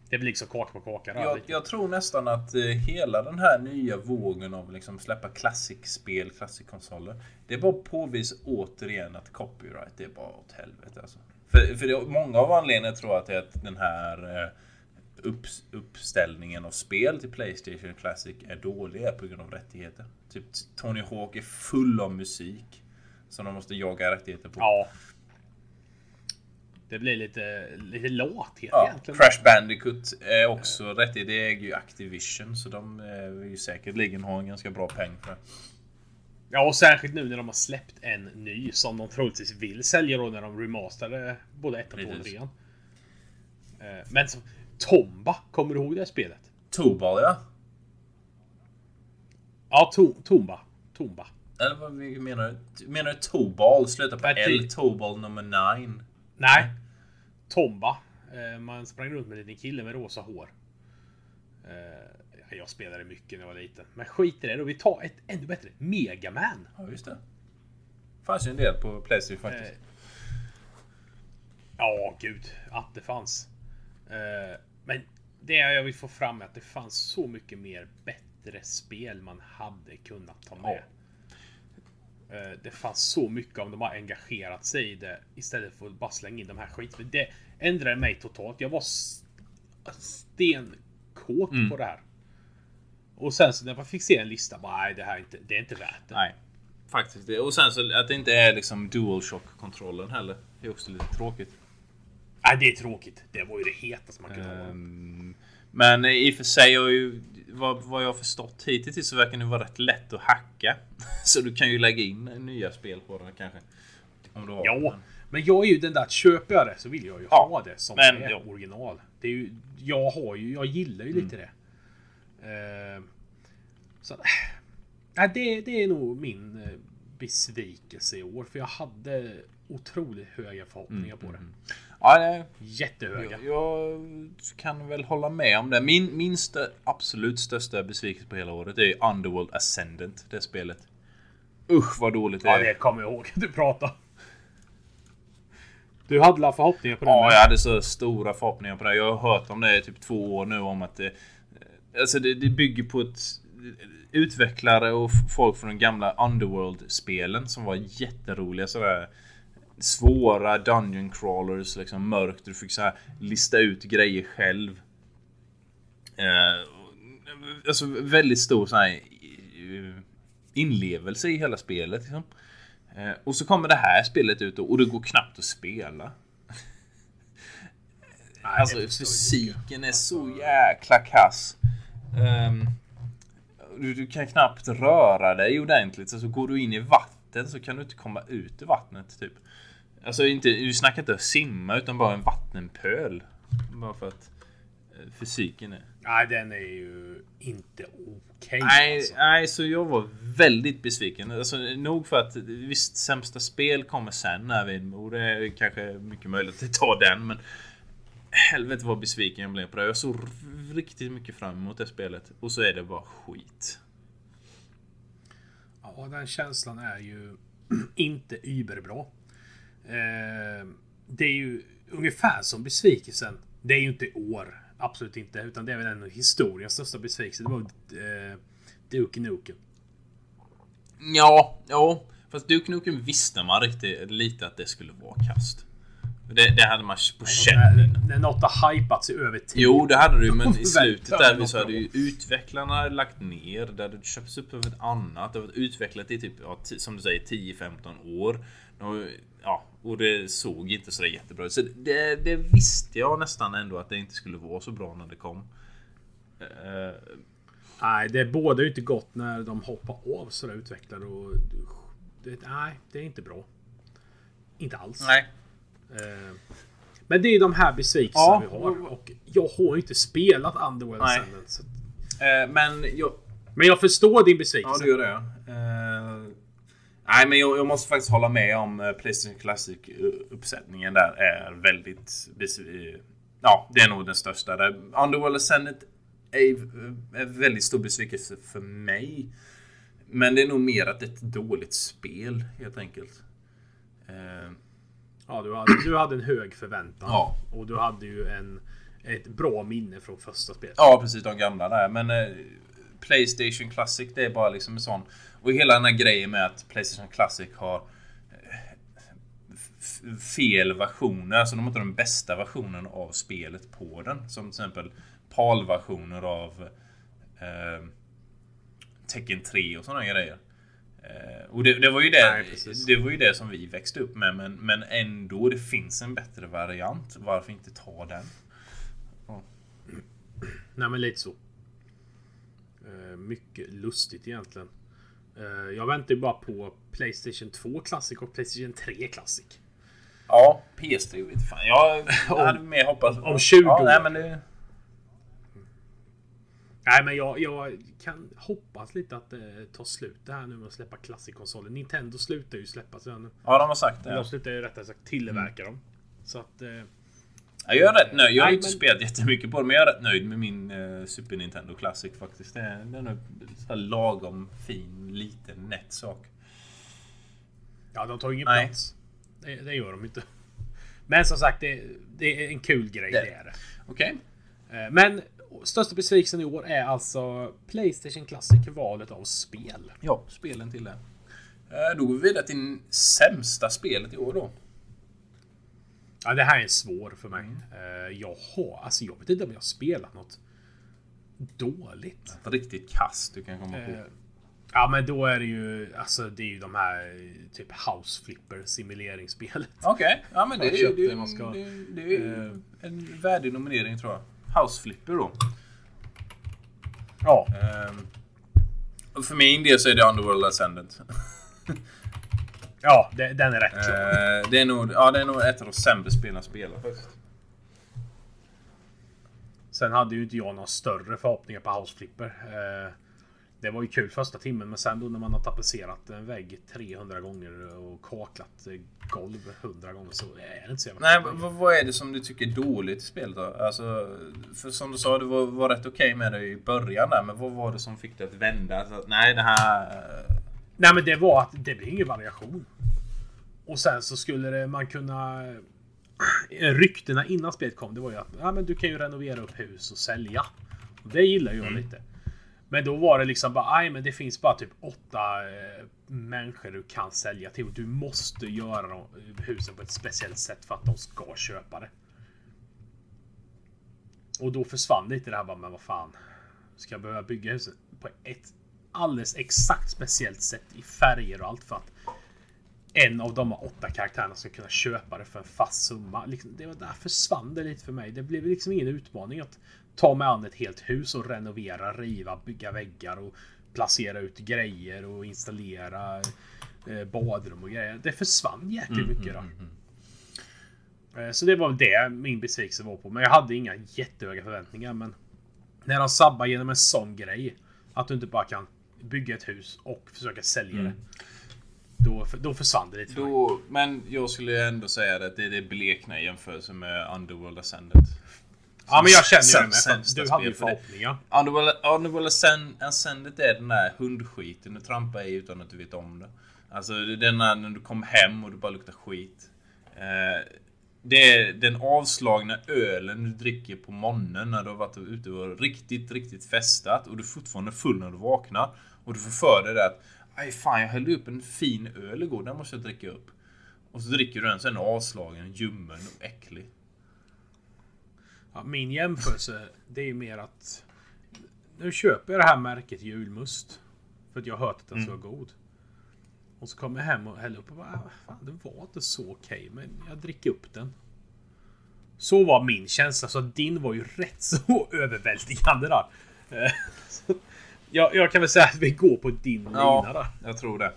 Det blir liksom kaka på kaka. Jag, jag tror nästan att eh, hela den här nya vågen av liksom släppa klassikspel, klassikkonsoler. Det är bara påvis återigen att copyright det är bara åt helvete alltså. För, för det, många av anledningarna tror jag är att den här eh, upp, uppställningen av spel till Playstation Classic är dåliga på grund av rättigheter. Typ Tony Hawk är full av musik. Som de måste jaga rättigheter på. Ja. Det blir lite, lite lathet Ja, egentligen. Crash Bandicoot är också rättighet. Det äger ju Activision. Så de eh, vill ju säkerligen ha en ganska bra peng för det. Ja, och särskilt nu när de har släppt en ny som de troligtvis vill sälja då när de remasterade både ett och och trean. Eh, Men som Tomba, kommer du ihåg det här spelet? Tobal ja. Ja, to, Tomba. Tomba. Eller vad vi menar du? Menar du Tobal? Sluta på Nej, L. Tobal nummer 9. Nej. Tomba. Eh, Man sprang runt med en liten kille med rosa hår. Eh, Jag spelade mycket när jag var liten. Men skit i det då. Vi tar ett ännu bättre. Megaman. Ja, just det. Fanns ju en del på Playstation Eh, faktiskt. Ja, gud. Att det fanns. Eh, Men det jag vill få fram är att det fanns så mycket mer bättre spel man hade kunnat ta med. Eh, Det fanns så mycket om de har engagerat sig i det istället för att bara slänga in de här skit. Det ändrade mig totalt. Jag var stenkåt Mm. på det här. Och sen så när man fick se en lista, bara nej det här är inte, det är inte värt det. Nej. Faktiskt. det. Och sen så att det inte är liksom DualShock-kontrollen heller. Det är också lite tråkigt. Nej, det är tråkigt. Det var ju det hetaste man kunde ha. Ehm, Men i och för sig ju vad, vad jag har förstått hittills så verkar det vara rätt lätt att hacka. Så du kan ju lägga in nya spel på den kanske. Om du har Ja, men jag är ju den där att köper jag det så vill jag ju Ja, ha det som men, är ja. original. Det är ju, jag har ju, jag gillar ju lite Mm. det. Eh, så, äh, det, det är nog min eh, besvikelse i år. För jag hade otroligt höga förhoppningar på det. Mm, Ja, det, Jättehöga. jag, jag kan väl hålla med om det. Min, min stö, absolut största besvikelse på hela året är Underworld Ascendant. Det spelet. Usch vad dåligt det Ja, är. det kommer jag ihåg att du pratade. Du hade förhoppningar på det? Ja, jag hade så stora förhoppningar på det. Jag har hört om det i typ två år nu om att det... Alltså det, det bygger på ett... Utvecklare och folk från de gamla Underworld-spelen som var jätteroliga sådär svåra dungeon crawlers, liksom mörkt. Du fick så här lista ut grejer själv. Eh, alltså väldigt stor så här, eh, inlevelse i hela spelet. Liksom. Eh, och så kommer det här spelet ut och, det går knappt att spela. Nej, Alltså fysiken är så jäkla kass. Ehm, du, du kan knappt röra dig ordentligt. Alltså går du in i vatten så kan du inte komma ut ur vattnet typ. Alltså inte, du snackar inte simma utan bara en vattenpöl. Bara för att eh, fysiken är... Nej, den är ju inte okej. Nej, alltså. nej, så jag var väldigt besviken. Alltså, nog för att visst, sämsta spel kommer sen när vi och det är kanske mycket möjligt att ta den, men helvete vad besviken jag blev på det. Jag såg riktigt mycket fram emot det spelet och så är det bara skit. Ja, den känslan är ju inte überbra. Eh, det är ju ungefär som besvikelsen. Det är ju inte år. Absolut inte. Utan det är väl ändå historiens största besvikelse. Det var eh, Duke Nukem. Ja, ja, fast Duke Nukem visste man riktigt lite att det skulle vara kast. Det, det hade man på känn något har hypats i över tid. Jo, det hade du men i slutet där så hade ju utvecklarna lagt ner. Det hade köpts upp av ett annat. Det har varit utvecklat i typ, ja, som du säger, 10-15 år. Ja, och det såg inte så jättebra ut. Så det, det visste jag nästan ändå att det inte skulle vara så bra när det kom. Eh, Nej, det båda ju inte gott när de hoppar av sådär utvecklare och... Det, nej, det är inte bra. Inte alls. nej. Eh, Men det är de här besvikelserna Ja. vi har. Och jag har inte spelat Underworld Nej. Ascendant. Så. Eh, men jag, Men jag förstår din besvikelse. Ja, du gör det. Uh, nej, men jag, jag måste faktiskt hålla med om uh, Playstation Classic-uppsättningen där är väldigt... eh, Ja, det är nog den största. Där. Underworld Ascendant är eh, en väldigt stor besvikelse för mig. Men det är nog mer att det är ett dåligt spel, helt enkelt. Eh, Ja, du hade, du hade en hög förväntan. Ja. Och du hade ju en, ett bra minne från första spelet. Ja, precis. De gamla där. Men eh, Playstation Classic, det är bara liksom en sån... Och hela den här grejen med att Playstation Classic har eh, fel versioner. Alltså de har inte den bästa versionen av spelet på den. Som till exempel PAL-versioner av eh, Tekken 3 och sådana grejer. Eh, och det, det, var ju det, Nej, det var ju det som vi växte upp med. Men, men ändå, det finns en bättre variant. Varför inte ta den? Nej, men lite så. Eh, mycket lustigt egentligen. Eh, jag väntar ju bara på Playstation 2 Classic och Playstation 3 Classic. Ja, PS3 vet fan. Jag hade mer hoppats om 20 ja, år. nej, men det, Nej, men jag, jag kan hoppas lite att det tar slut det här nu med att släppa Classic-konsoler. Nintendo slutar ju släppa så nu. ja, de har sagt det. De slutar ju rättare sagt tillverka dem. Så att... Eh, Ja, jag är rätt nöjd. Jag har Nej, inte men- spelat jättemycket på det, men jag är rätt nöjd med min eh, Super Nintendo Classic faktiskt. Det är, den är så lagom fin, liten, nätt sak. ja, de tar ingen Nej. plats. Det, det gör de inte. Men som sagt, det, det är en kul grej. Det- Det är det. Okej. Eh, Men största besvikelsen i år är alltså Playstation Classic valet av spel. Ja, spelen till det. Eh, Då går vi vidare till sämsta spelet i år då. Ja, det här är svår för mig. Eh, Jag har, alltså jag vet inte om jag har spelat något dåligt. Ett riktigt kast du kan komma på. Eh, Ja men då är det ju, alltså det är ju de här typ House Flipper simuleringsspelet. Okej, ja men det är, köpte det, det det, det är Eh. en värdig nominering tror jag. House Flipper då. Ja. Och för min del så är det Underworld Ascendant. Ja, det, den är rätt. Eh, det, är nog, ja, det är nog ett av de sämre spelen jag spelat faktiskt. Sen hade ju inte jag några större förhoppningar på House Flipper. Det var ju kul första timmen men sen då när man har tapetserat en vägg 300 gånger och kaklat eh, golv 100 gånger så är det inte så jävla Nej, vad, vad är det som du tycker är dåligt i spelet då? Alltså, för som du sa, du var, var rätt okej med det i början där, men vad var det som fick dig att vända? Så att, nej, det här... eh, Nej men det var att det blir ingen variation. Och sen så skulle det, man kunna... Ryktena innan spelet kom det var ju att ja, men du kan ju renovera upp hus och sälja. Och det gillar jag lite. Men då var det liksom bara, nej men det finns bara typ åtta eh, människor du kan sälja till. Och du måste göra de, eh, husen på ett speciellt sätt för att de ska köpa det. Och då försvann lite det här bara, men vad fan. Ska jag behöva bygga huset på ett alldeles exakt speciellt sätt i färger och allt för att en av de åtta karaktärerna ska kunna köpa det för en fast summa. Liksom, det var där försvann det lite för mig. Det blev liksom ingen utmaning att ta mig an ett helt hus och renovera, riva, bygga väggar och placera ut grejer och installera eh, badrum och grejer. Det försvann jäkligt mycket då. Eh, Så det var det min besvikelse var på. Men jag hade inga jättehöga förväntningar. Men när de sabbar genom en sån grej. Att du inte bara kan bygga ett hus och försöka sälja det. Då, då försvann det lite för mig. Då, men jag skulle ändå säga att det är det blekna i jämförelse med Underworld Ascendant. Ja men jag känner ju det För att du hade ju det. förhoppningar. Underworld Ascend- Ascendant är den där hundskiten du trampar i utan att du vet om det. Alltså det är den där när du kom hem och du bara luktar skit. Eh, det är den avslagna ölen du dricker på morgonen när du har varit ute och riktigt, riktigt festat och du är fortfarande full när du vaknar. Och du får för dig det att Aj fan, jag hällde upp en fin öl igår, den måste jag dricka upp. Och så dricker du den, sen är den avslagen, ljummen och äcklig. Ja, min jämförelse det är ju mer att nu köper jag det här märket julmust. För att jag har hört att den ska vara god. Och så kommer jag hem och häller upp och bara, "Ah, fan det var inte så okej men jag dricker upp den. Så var min känsla, så din var ju rätt så överväldigande där. Eh, jag, jag kan väl säga att vi går på din lina där. jag tror det.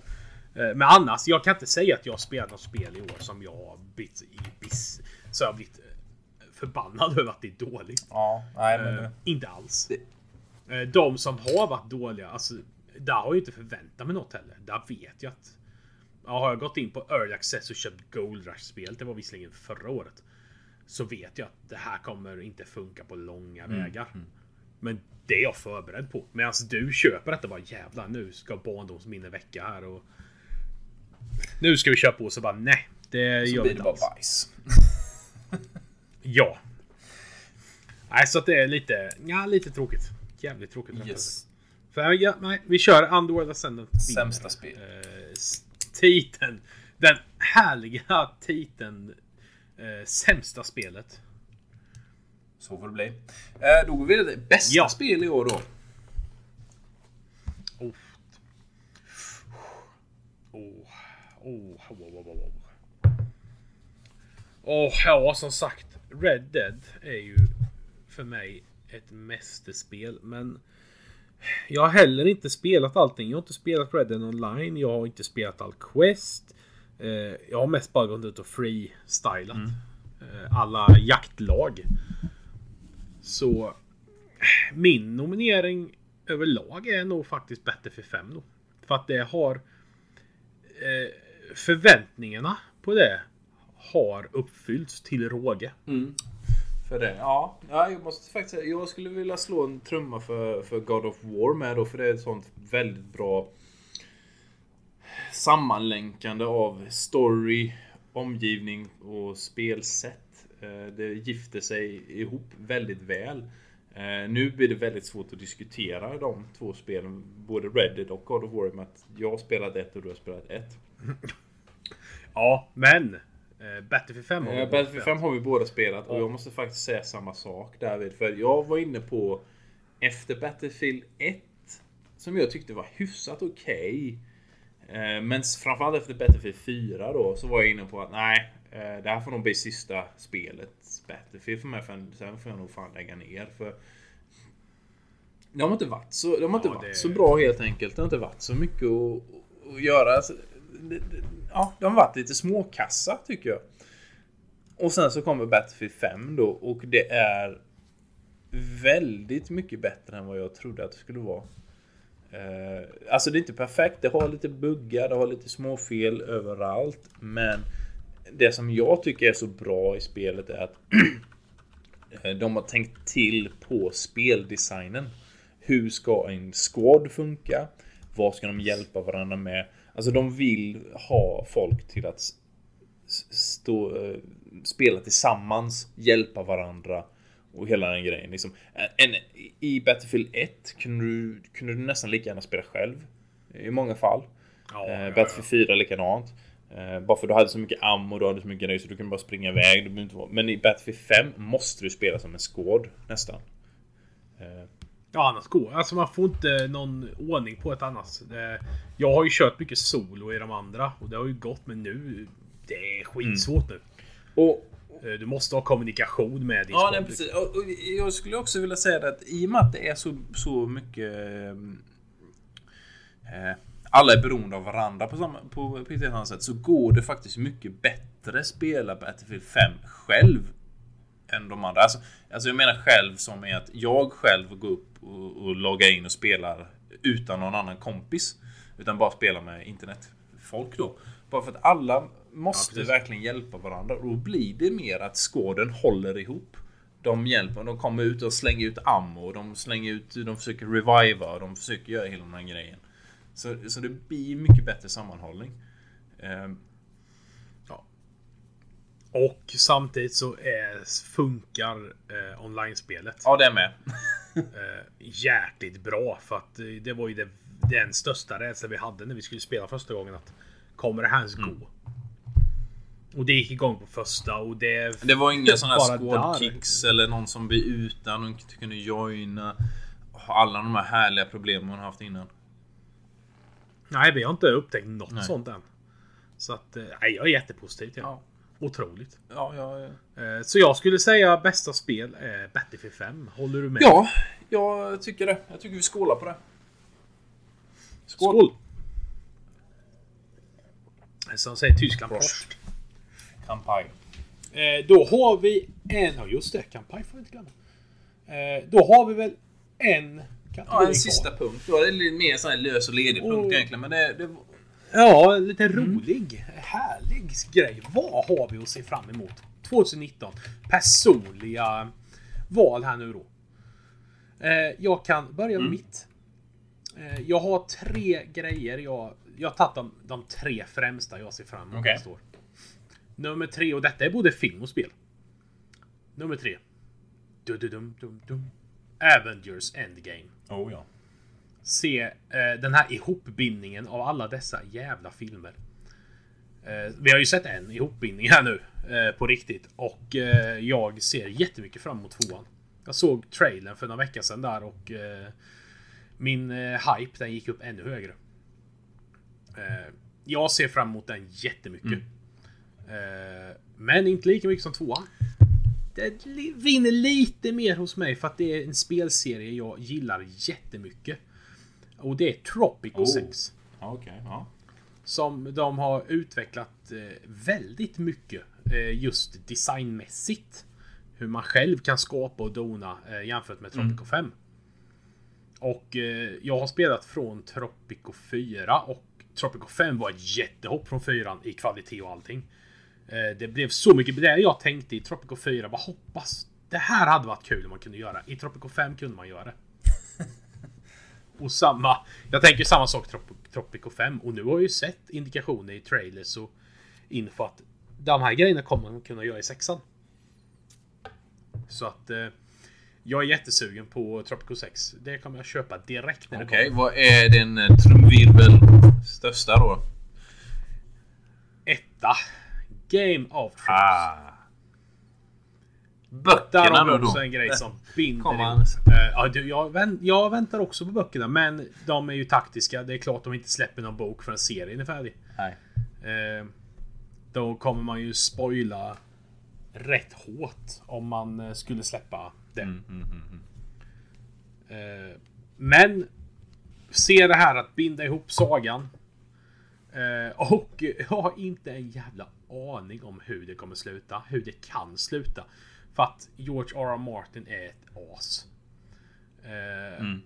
Eh, Men annars, jag kan inte säga att jag spelat något spel i år som jag har blivit så jag blivit eh, förbannad över att det är dåligt. Ja, nej men... Eh, inte alls. Eh, de som har varit dåliga, alltså där har jag inte förväntat mig något heller. Där vet jag att ja, har jag gått in på Early Access och köpt Gold Rush-spel, det var visserligen förra året. Så vet jag att det här kommer inte funka på långa vägar. Men det är jag förberedd på. Medan du köper detta bara jävlar nu ska barndomsminne väcka här och nu ska vi köra på så bara nej. Det Så gör vi inte alls. Ja. Nej, så att det är lite, ja, lite tråkigt. Jävligt tråkigt. Yes. Så, ja, nej, vi kör Underworld Ascendant. Sämsta spel. Eh, titeln. Den härliga titeln. Eh, sämsta spelet. Så får det bli. Eh, då går vi vidare. Bästa ja. spel i år då. Oh. Oh. Oh. Oh. Oh. Oh. oh, ja, som sagt. Red Dead är ju för mig ett mästerspel. Men jag har heller inte spelat allting. Jag har inte spelat Red Dead online. Jag har inte spelat all Quest. Eh, jag har mest bara gått ut och freestylat. Eh, alla jaktlag. Så min nominering överlag är nog faktiskt Battlefield 5 då. För att det har eh, förväntningarna på det har uppfyllts till råge. För det. Ja, ja, jag måste faktiskt jag skulle vilja slå en trumma för, för God of War med då, för det är ett sånt väldigt bra sammanlänkande av story, omgivning och spelsätt. Eh, Det gifter sig ihop väldigt väl. Eh, Nu blir det väldigt svårt att diskutera de två spelen, både Red Dead och God of War, med att jag har spelat ett och du har spelat ett. Ja, men Battlefield 5 har vi Eh, Battlefield 5 spelat. har vi båda spelat och jag måste faktiskt säga samma sak David. För jag var inne på efter Battlefield 1 som jag tyckte var hyfsat okej. Eh, Men framförallt efter Battlefield 4 då så var jag inne på att nej, eh, det här får nog bli sista spelet Battlefield för mig. För sen får jag nog fan lägga ner. För De har inte varit så, de har inte Ja, varit det- så bra helt enkelt. Det har inte varit så mycket att, att göra. Ja, de har varit lite småkassa tycker jag. Och sen så kommer Battlefield 5 då och det är väldigt mycket bättre än vad jag trodde att det skulle vara. Eh, alltså det är inte perfekt, det har lite buggar, det har lite småfel överallt. Men det som jag tycker är så bra i spelet är att eh, de har tänkt till på speldesignen. Hur ska en squad funka? Vad ska de hjälpa varandra med? Alltså de vill ha folk till att stå, eh, spela tillsammans, hjälpa varandra och hela den grejen. Liksom, en, I Battlefield 1 kunde du, kunde du nästan lika gärna spela själv. I många fall. Ja, Eh, ja, Battlefield 4 likadant. Eh, bara för du hade så mycket ammo, du hade så mycket grejer så du kunde bara springa iväg. Du inte vara... Men i Battlefield 5 måste du spela som en squad nästan. Eh, Ja, annars går Alltså man får inte någon ordning på ett annat. Det, jag har ju kört mycket solo i de andra och det har ju gått men nu... Det är skitsvårt nu. och Eh, Du måste ha kommunikation med din Ja, nej, liksom. precis. Och, och jag skulle också vilja säga det att i och med att det är så, så mycket... Eh, alla är beroende av varandra på, samma, på, på ett annat sätt. Så går det faktiskt mycket bättre spela Battlefield 5 själv. Än de andra. Alltså, alltså jag menar själv som är att jag själv går upp och, och loggar in och spelar utan någon annan kompis. Utan bara spelar med internetfolk då. Bara för att alla måste precis. verkligen hjälpa varandra. Och då blir det mer att skåden håller ihop. De hjälper, de kommer ut och slänger ut ammo, de slänger ut, de försöker reviva och de försöker göra hela den här grejen. Så, så det blir mycket bättre sammanhållning. Och samtidigt så är, funkar eh, online-spelet ja, det är med. eh, jäkligt bra. För att eh, det var ju det, den största rädslan vi hade när vi skulle spela första gången. att Kommer det här ens Mm. gå? Och det gick igång på första och det... Det var inga sådana här Bara squad där. kicks eller någon som blir utan och inte kunde joina. Alla de här härliga problemen man haft innan. Nej, vi har inte upptäckt något Nej. sånt än. Så att, eh, nej, jag är jättepositiv till. Ja. Otroligt. Ja, ja, ja. Eh, Så jag skulle säga bästa spel är Battlefield 5. Håller du med? ja, jag tycker det. Jag tycker vi skålar på det. Skål! Skål! Som säger Tyskland Prost. Prost. Kampanj. Eh, då har vi en... Ja just det, kampanj får vi inte glömma. Eh, då har vi väl en kategori Ja, en sista punkt. Då är det lite mer sån här lös och ledig punkt Oh. egentligen. Men det, det, Ja, lite rolig, härlig grej. Vad har vi att se fram emot? 2019. Personliga val här nu då. Eh, jag kan börja med mitt. Eh, jag har tre grejer. Jag, jag har tagit de, de tre främsta jag ser fram emot Okej. nästa år. Nummer tre, och detta är både film och spel. Nummer tre. Du, du, dum, dum, dum. Avengers Endgame oh ja. Se eh, den här ihopbindningen av alla dessa jävla filmer. Eh, vi har ju sett en ihopbindning här nu eh, på riktigt och eh, jag ser jättemycket fram emot tvåan. Jag såg trailern för några veckor sedan där och eh, min eh, hype den gick upp ännu högre. Jag ser fram emot den jättemycket. Eh, men inte lika mycket som tvåan. Det vinner lite mer hos mig för att det är en spelserie jag gillar jättemycket. Och det är Tropico Oh. 6. Ja, Okej, ja. Som de har utvecklat eh, väldigt mycket. Eh, just designmässigt. Hur man själv kan skapa och dona eh, jämfört med Tropico 5. Och jag har spelat från Tropico 4 och Tropico 5 var ett jättehopp från 4 i kvalitet och allting. Det blev så mycket det jag tänkte i Tropico 4. Bara hoppas det här hade varit kul om man kunde göra. I Tropico 5 kunde man göra det. Och samma. Jag tänker samma sak Trop- Tropico 5 och nu har jag ju sett indikationer i trailers och info att de här grejerna kommer man kunna göra i sexan. Så att eh, jag är jättesugen på Tropico 6. Det kommer jag köpa direkt när det Okej, kommer. vad är din eh, trumvirvel största då? Etta. Game of Thrones. Ah. Böckerna då? också en grej som binder ihop. Eh, ja, jag, vänt, jag väntar också på böckerna, men de är ju taktiska. Det är klart de inte släpper någon bok förrän serien är färdig. Nej. Eh, då kommer man ju spoila rätt hårt om man eh, skulle släppa det. Mm, mm, mm, mm. Eh, Men se det här att binda ihop sagan. Eh, och jag har inte en jävla aning om hur det kommer sluta. Hur det kan sluta. För att George R.R. Martin är ett as. Eh, Mm.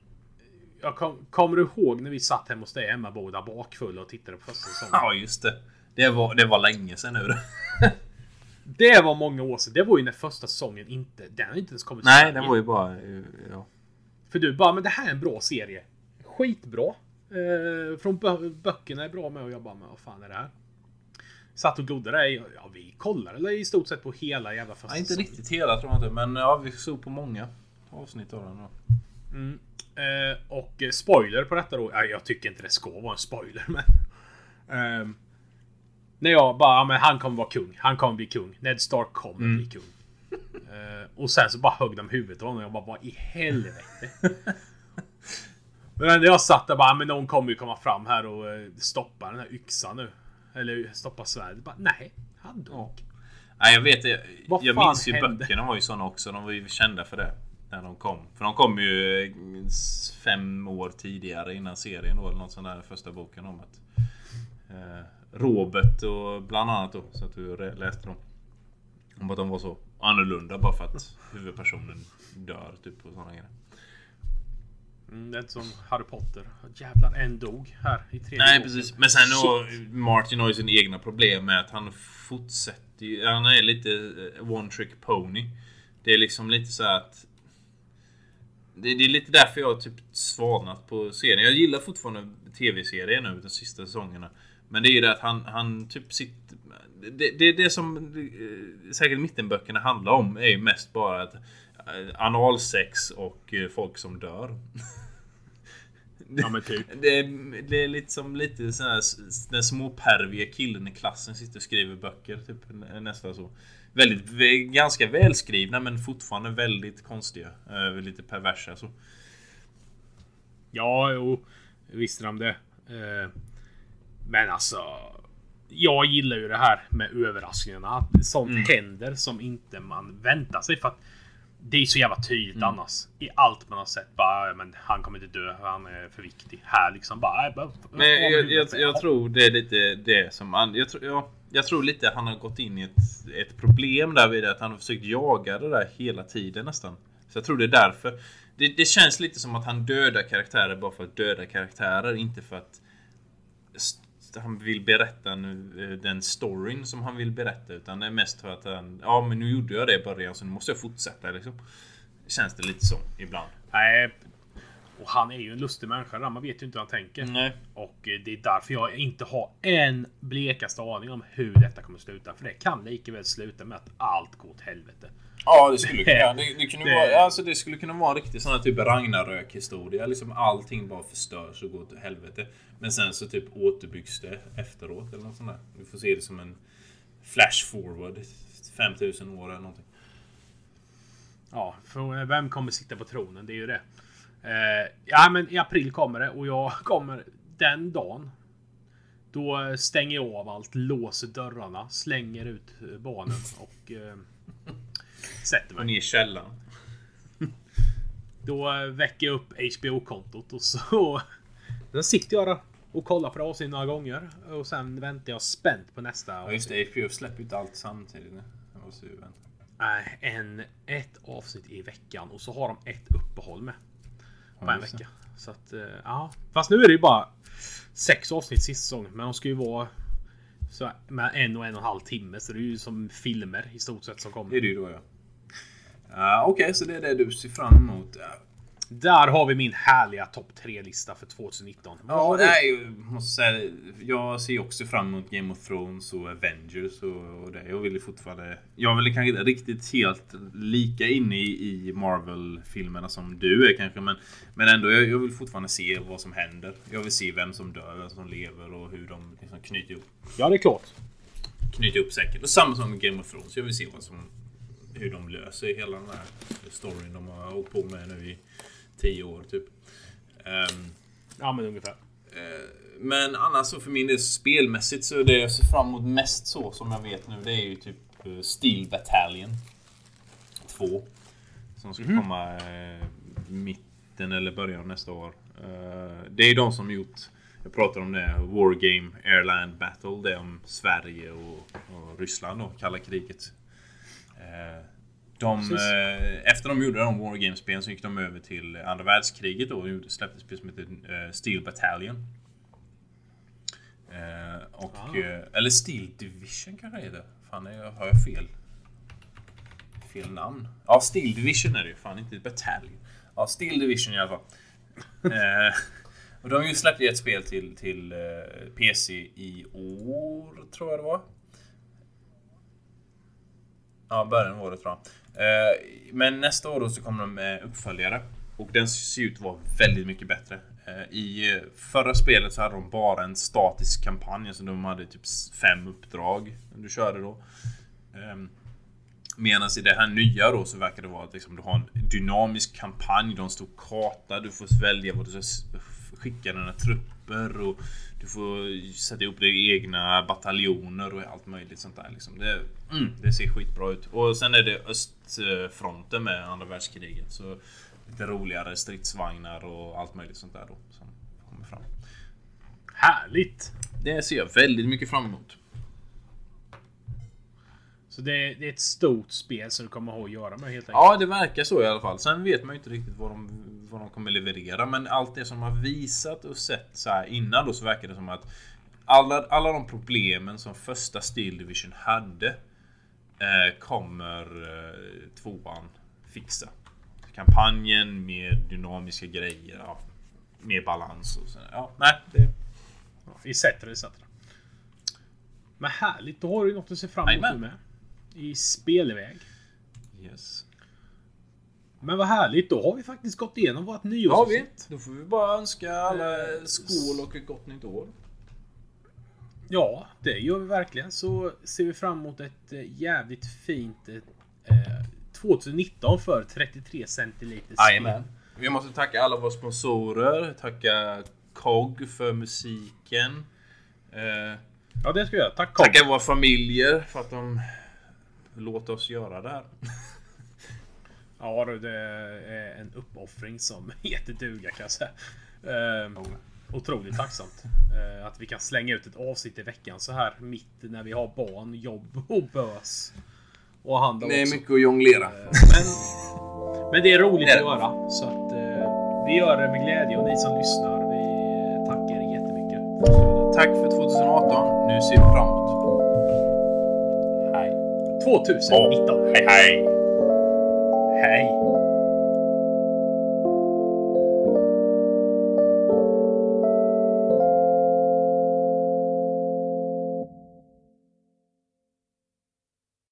jag kom, kommer du ihåg när vi satt hemma hos dig Emma båda bakfulla och tittade på första säsongen? Ja, just det. Det var, det var länge sedan nu. Det var många år sedan. Det var ju när första säsongen inte... Den har inte ens kommit Nej, den var ju bara... eh, Ja. För du bara, men det här är en bra serie. Skitbra. Eh, från bö böckerna är bra med att jobba med. Vad fan är det här? Satt och glodde där. Ja, vi kollade eller i stort sett på hela jävla första Nej, inte säsongen. riktigt hela tror jag inte. Men ja, vi såg på många avsnitt av den. Då. Mm. Eh, och eh, spoiler på detta då. Ja, jag tycker inte det ska vara en spoiler, men... ehm, när jag bara, ja, men han kommer vara kung. Han kommer bli kung. Ned Stark kommer Mm. bli kung. Eh, och sen så bara högg de huvudet av honom. Jag bara, vad i helvete? men när jag satt där bara, men någon kommer ju komma fram här och eh, stoppa den här yxan nu. Eller stoppa svärdet. Bara, nej, han dog. Nej, jag vet. Vad Jag fan minns ju hände? böckerna var ju såna också. De var ju kända för det. När de kom. För de kom ju eh, fem år tidigare innan serien då. Eller något sånt där. Första boken om att eh, Robert och bland annat då. Så att du läste dem. Om att de var så annorlunda bara för att huvudpersonen dör typ och sådana grejer. Mm, det är inte som Harry Potter. Jävlar, en dog här i tredje Nej boken. precis. Men sen då, Martin har ju sina egna problem med att han fortsätter ju. Han är lite eh, one trick pony. Det är liksom lite så att... Det, det är lite därför jag har typ svalnat på serien. Jag gillar fortfarande tv-serien nu, de sista säsongerna. Men det är ju det att han, han typ sitter... Det, det, det som eh, säkert mittenböckerna handlar om är ju mest bara att analsex och eh, folk som dör. Ja men typ. Det är, det är lite som lite sån här, den småperviga killen i klassen sitter och skriver böcker. Typ nä- nästan så. Väldigt, vä- ganska välskrivna men fortfarande väldigt konstiga. Eh, lite perversa så. Ja, jo. Visste de det. Eh, Men alltså. Jag gillar ju det här med överraskningarna. Att sånt Mm. händer som inte man väntar sig. För att det är så jävla tydligt Mm. annars. I allt man har sett. Bara, men han kommer inte dö. Han är för viktig. Här liksom bara. bara Men jag, jag, jag, Ja. tror det är lite det som han, jag, tror, ja, jag tror lite han har gått in i ett, ett problem där vid att han har försökt jaga det där hela tiden nästan. Så jag tror det är därför. Det, det känns lite som att han dödar karaktärer bara för att döda karaktärer, inte för att han vill berätta nu, eh, den storyn som han vill berätta. Utan det är mest för att han, ja men nu gjorde jag det i början så nu måste jag fortsätta liksom. Känns det lite så ibland. Nej. Och han är ju en lustig människa. Man vet ju inte hur han tänker. Nej. Och eh, det är därför jag inte har en blekaste aning om hur detta kommer sluta. För det kan lika väl sluta med att allt går åt helvete. Ja, det skulle kunna, det, det kunde vara, alltså det skulle kunna vara en riktig sån här typ Ragnarök historia. Liksom allting bara förstörs och går till helvete. Men sen så typ återbyggs det efteråt eller något sånt där. Vi får se det som en flash forward. 5000 år eller någonting. Ja, för vem kommer sitta på tronen? Det är ju det. Eh, ja, men i april kommer det och jag kommer den dagen. Då stänger jag av allt, låser dörrarna, slänger ut eh, barnen och eh, sätter Och mig. ner i källaren. Då eh, väcker jag upp HBO-kontot och så... Sen sitter jag där och kollar på det några gånger. Och sen väntar jag spänt på nästa. Ja just det, HBO släpper ju inte allt samtidigt. Jag måste ju vänta. Nej, en, ett avsnitt i veckan och så har de ett uppehåll med. På Ja, en vecka. Så att, eh, ja. Fast nu är det ju bara sex avsnitt sista säsongen. Men de ska ju vara så, med en och en och en halv timme. Så det är ju som filmer i stort sett som Det är kommer. det ju då ja. Uh, Okej, så det är det du ser fram emot. Ja, Där har vi min härliga topp 3-lista för 2019. Vad Ja, nej, jag måste säga Jag ser också fram emot Game of Thrones och Avengers och, och det. Jag vill fortfarande... Jag väl kanske inte riktigt helt lika inne i, i Marvel-filmerna som du är kanske. Men, men ändå, jag, jag vill fortfarande se vad som händer. Jag vill se vem som dör, vem som lever och hur de liksom knyter ihop, Ja, det är klart. knyter ihop säcken. Och samma som med Game of Thrones. Jag vill se vad som, hur de löser hela den här storyn de har hållit på med nu i tio år typ. Ehm, Ja, men ungefär. Eh, Men annars så för min del spelmässigt så det jag ser fram emot mest så som jag vet nu det är ju typ eh, Steel Battalion 2. Som ska komma eh, mitt, mitten eller början av nästa år. Eh, det är de som gjort, jag pratar om det, Wargame Airland Battle. Det är om Sverige och, och Ryssland då, kalla kriget. Eh, de, eh, efter de gjorde de Wargame-spelen så gick de över till andra världskriget då och släppte ett spel som heter eh, Steel Battalion. Eh, och, Ah. eh, eller Steel Division kanske det heter. Fan, jag- har jag fel? Fel namn? Ja, Steel Division är det ju. Fan, inte Battalion. Ja, Steel Division i alla fall. och de har ju ett spel till, till PC i år, tror jag det var. Ja, början av året tror jag. Eh, men nästa år då så kommer de med uppföljare. Och den ser ut att vara väldigt mycket bättre. Eh, I eh, förra spelet så hade de bara en statisk kampanj. Alltså de hade typ fem uppdrag du körde då. Ehm, medan i det här nya då så verkar det vara att liksom, du har en dynamisk kampanj. Du har en stor karta. Du får välja vad du ska skicka dina trupper. Och du får sätta ihop dina egna bataljoner och allt möjligt sånt där. Liksom. Det, mm, det ser skitbra ut. Och sen är det östfronten med andra världskriget. Så lite roligare stridsvagnar och allt möjligt sånt där då. Som kommer fram. Härligt! Det ser jag väldigt mycket fram emot. Så det, det är ett stort spel som du kommer ha att göra med helt enkelt. Ja, det verkar så i alla fall. Sen vet man ju inte riktigt vad de, vad de kommer leverera. Men allt det som har visat och sett så här innan då så verkar det som att alla, alla de problemen som första Steel Division hade eh, kommer eh, tvåan fixa. Kampanjen med dynamiska grejer. Ja, mer balans och så. Ja, nej. Det, Etc. etc. Men härligt, då har du något att se fram emot med. I spelväg. yes. Men vad härligt, då har vi faktiskt gått igenom vårt Ja, nyårsavsnitt. vi. Då får vi bara önska alla skål och ett gott nytt år. Ja, det gör vi verkligen. Så ser vi fram emot ett eh, jävligt fint eh, 2019 för 33 centiliter. Jajamän. Vi måste tacka alla våra sponsorer. Tacka KOG för musiken. Eh, Ja, det ska jag göra. Tack Carl. tacka våra familjer för att de låter oss göra det här. Ja, du, det är en uppoffring som heter duga kan jag säga. Eh, otroligt tacksamt. Eh, att vi kan slänga ut ett avsnitt i veckan så här mitt när vi har barn, jobb och bös. Och hand om Det är också. mycket att jonglera. Eh, Men, men det är roligt Det är att göra. Så att eh, vi gör det med glädje och ni som lyssnar, vi tackar er jättemycket. Tack för 2018. Nu ser vi framåt. Hej. 2019. Hej hej. Hej!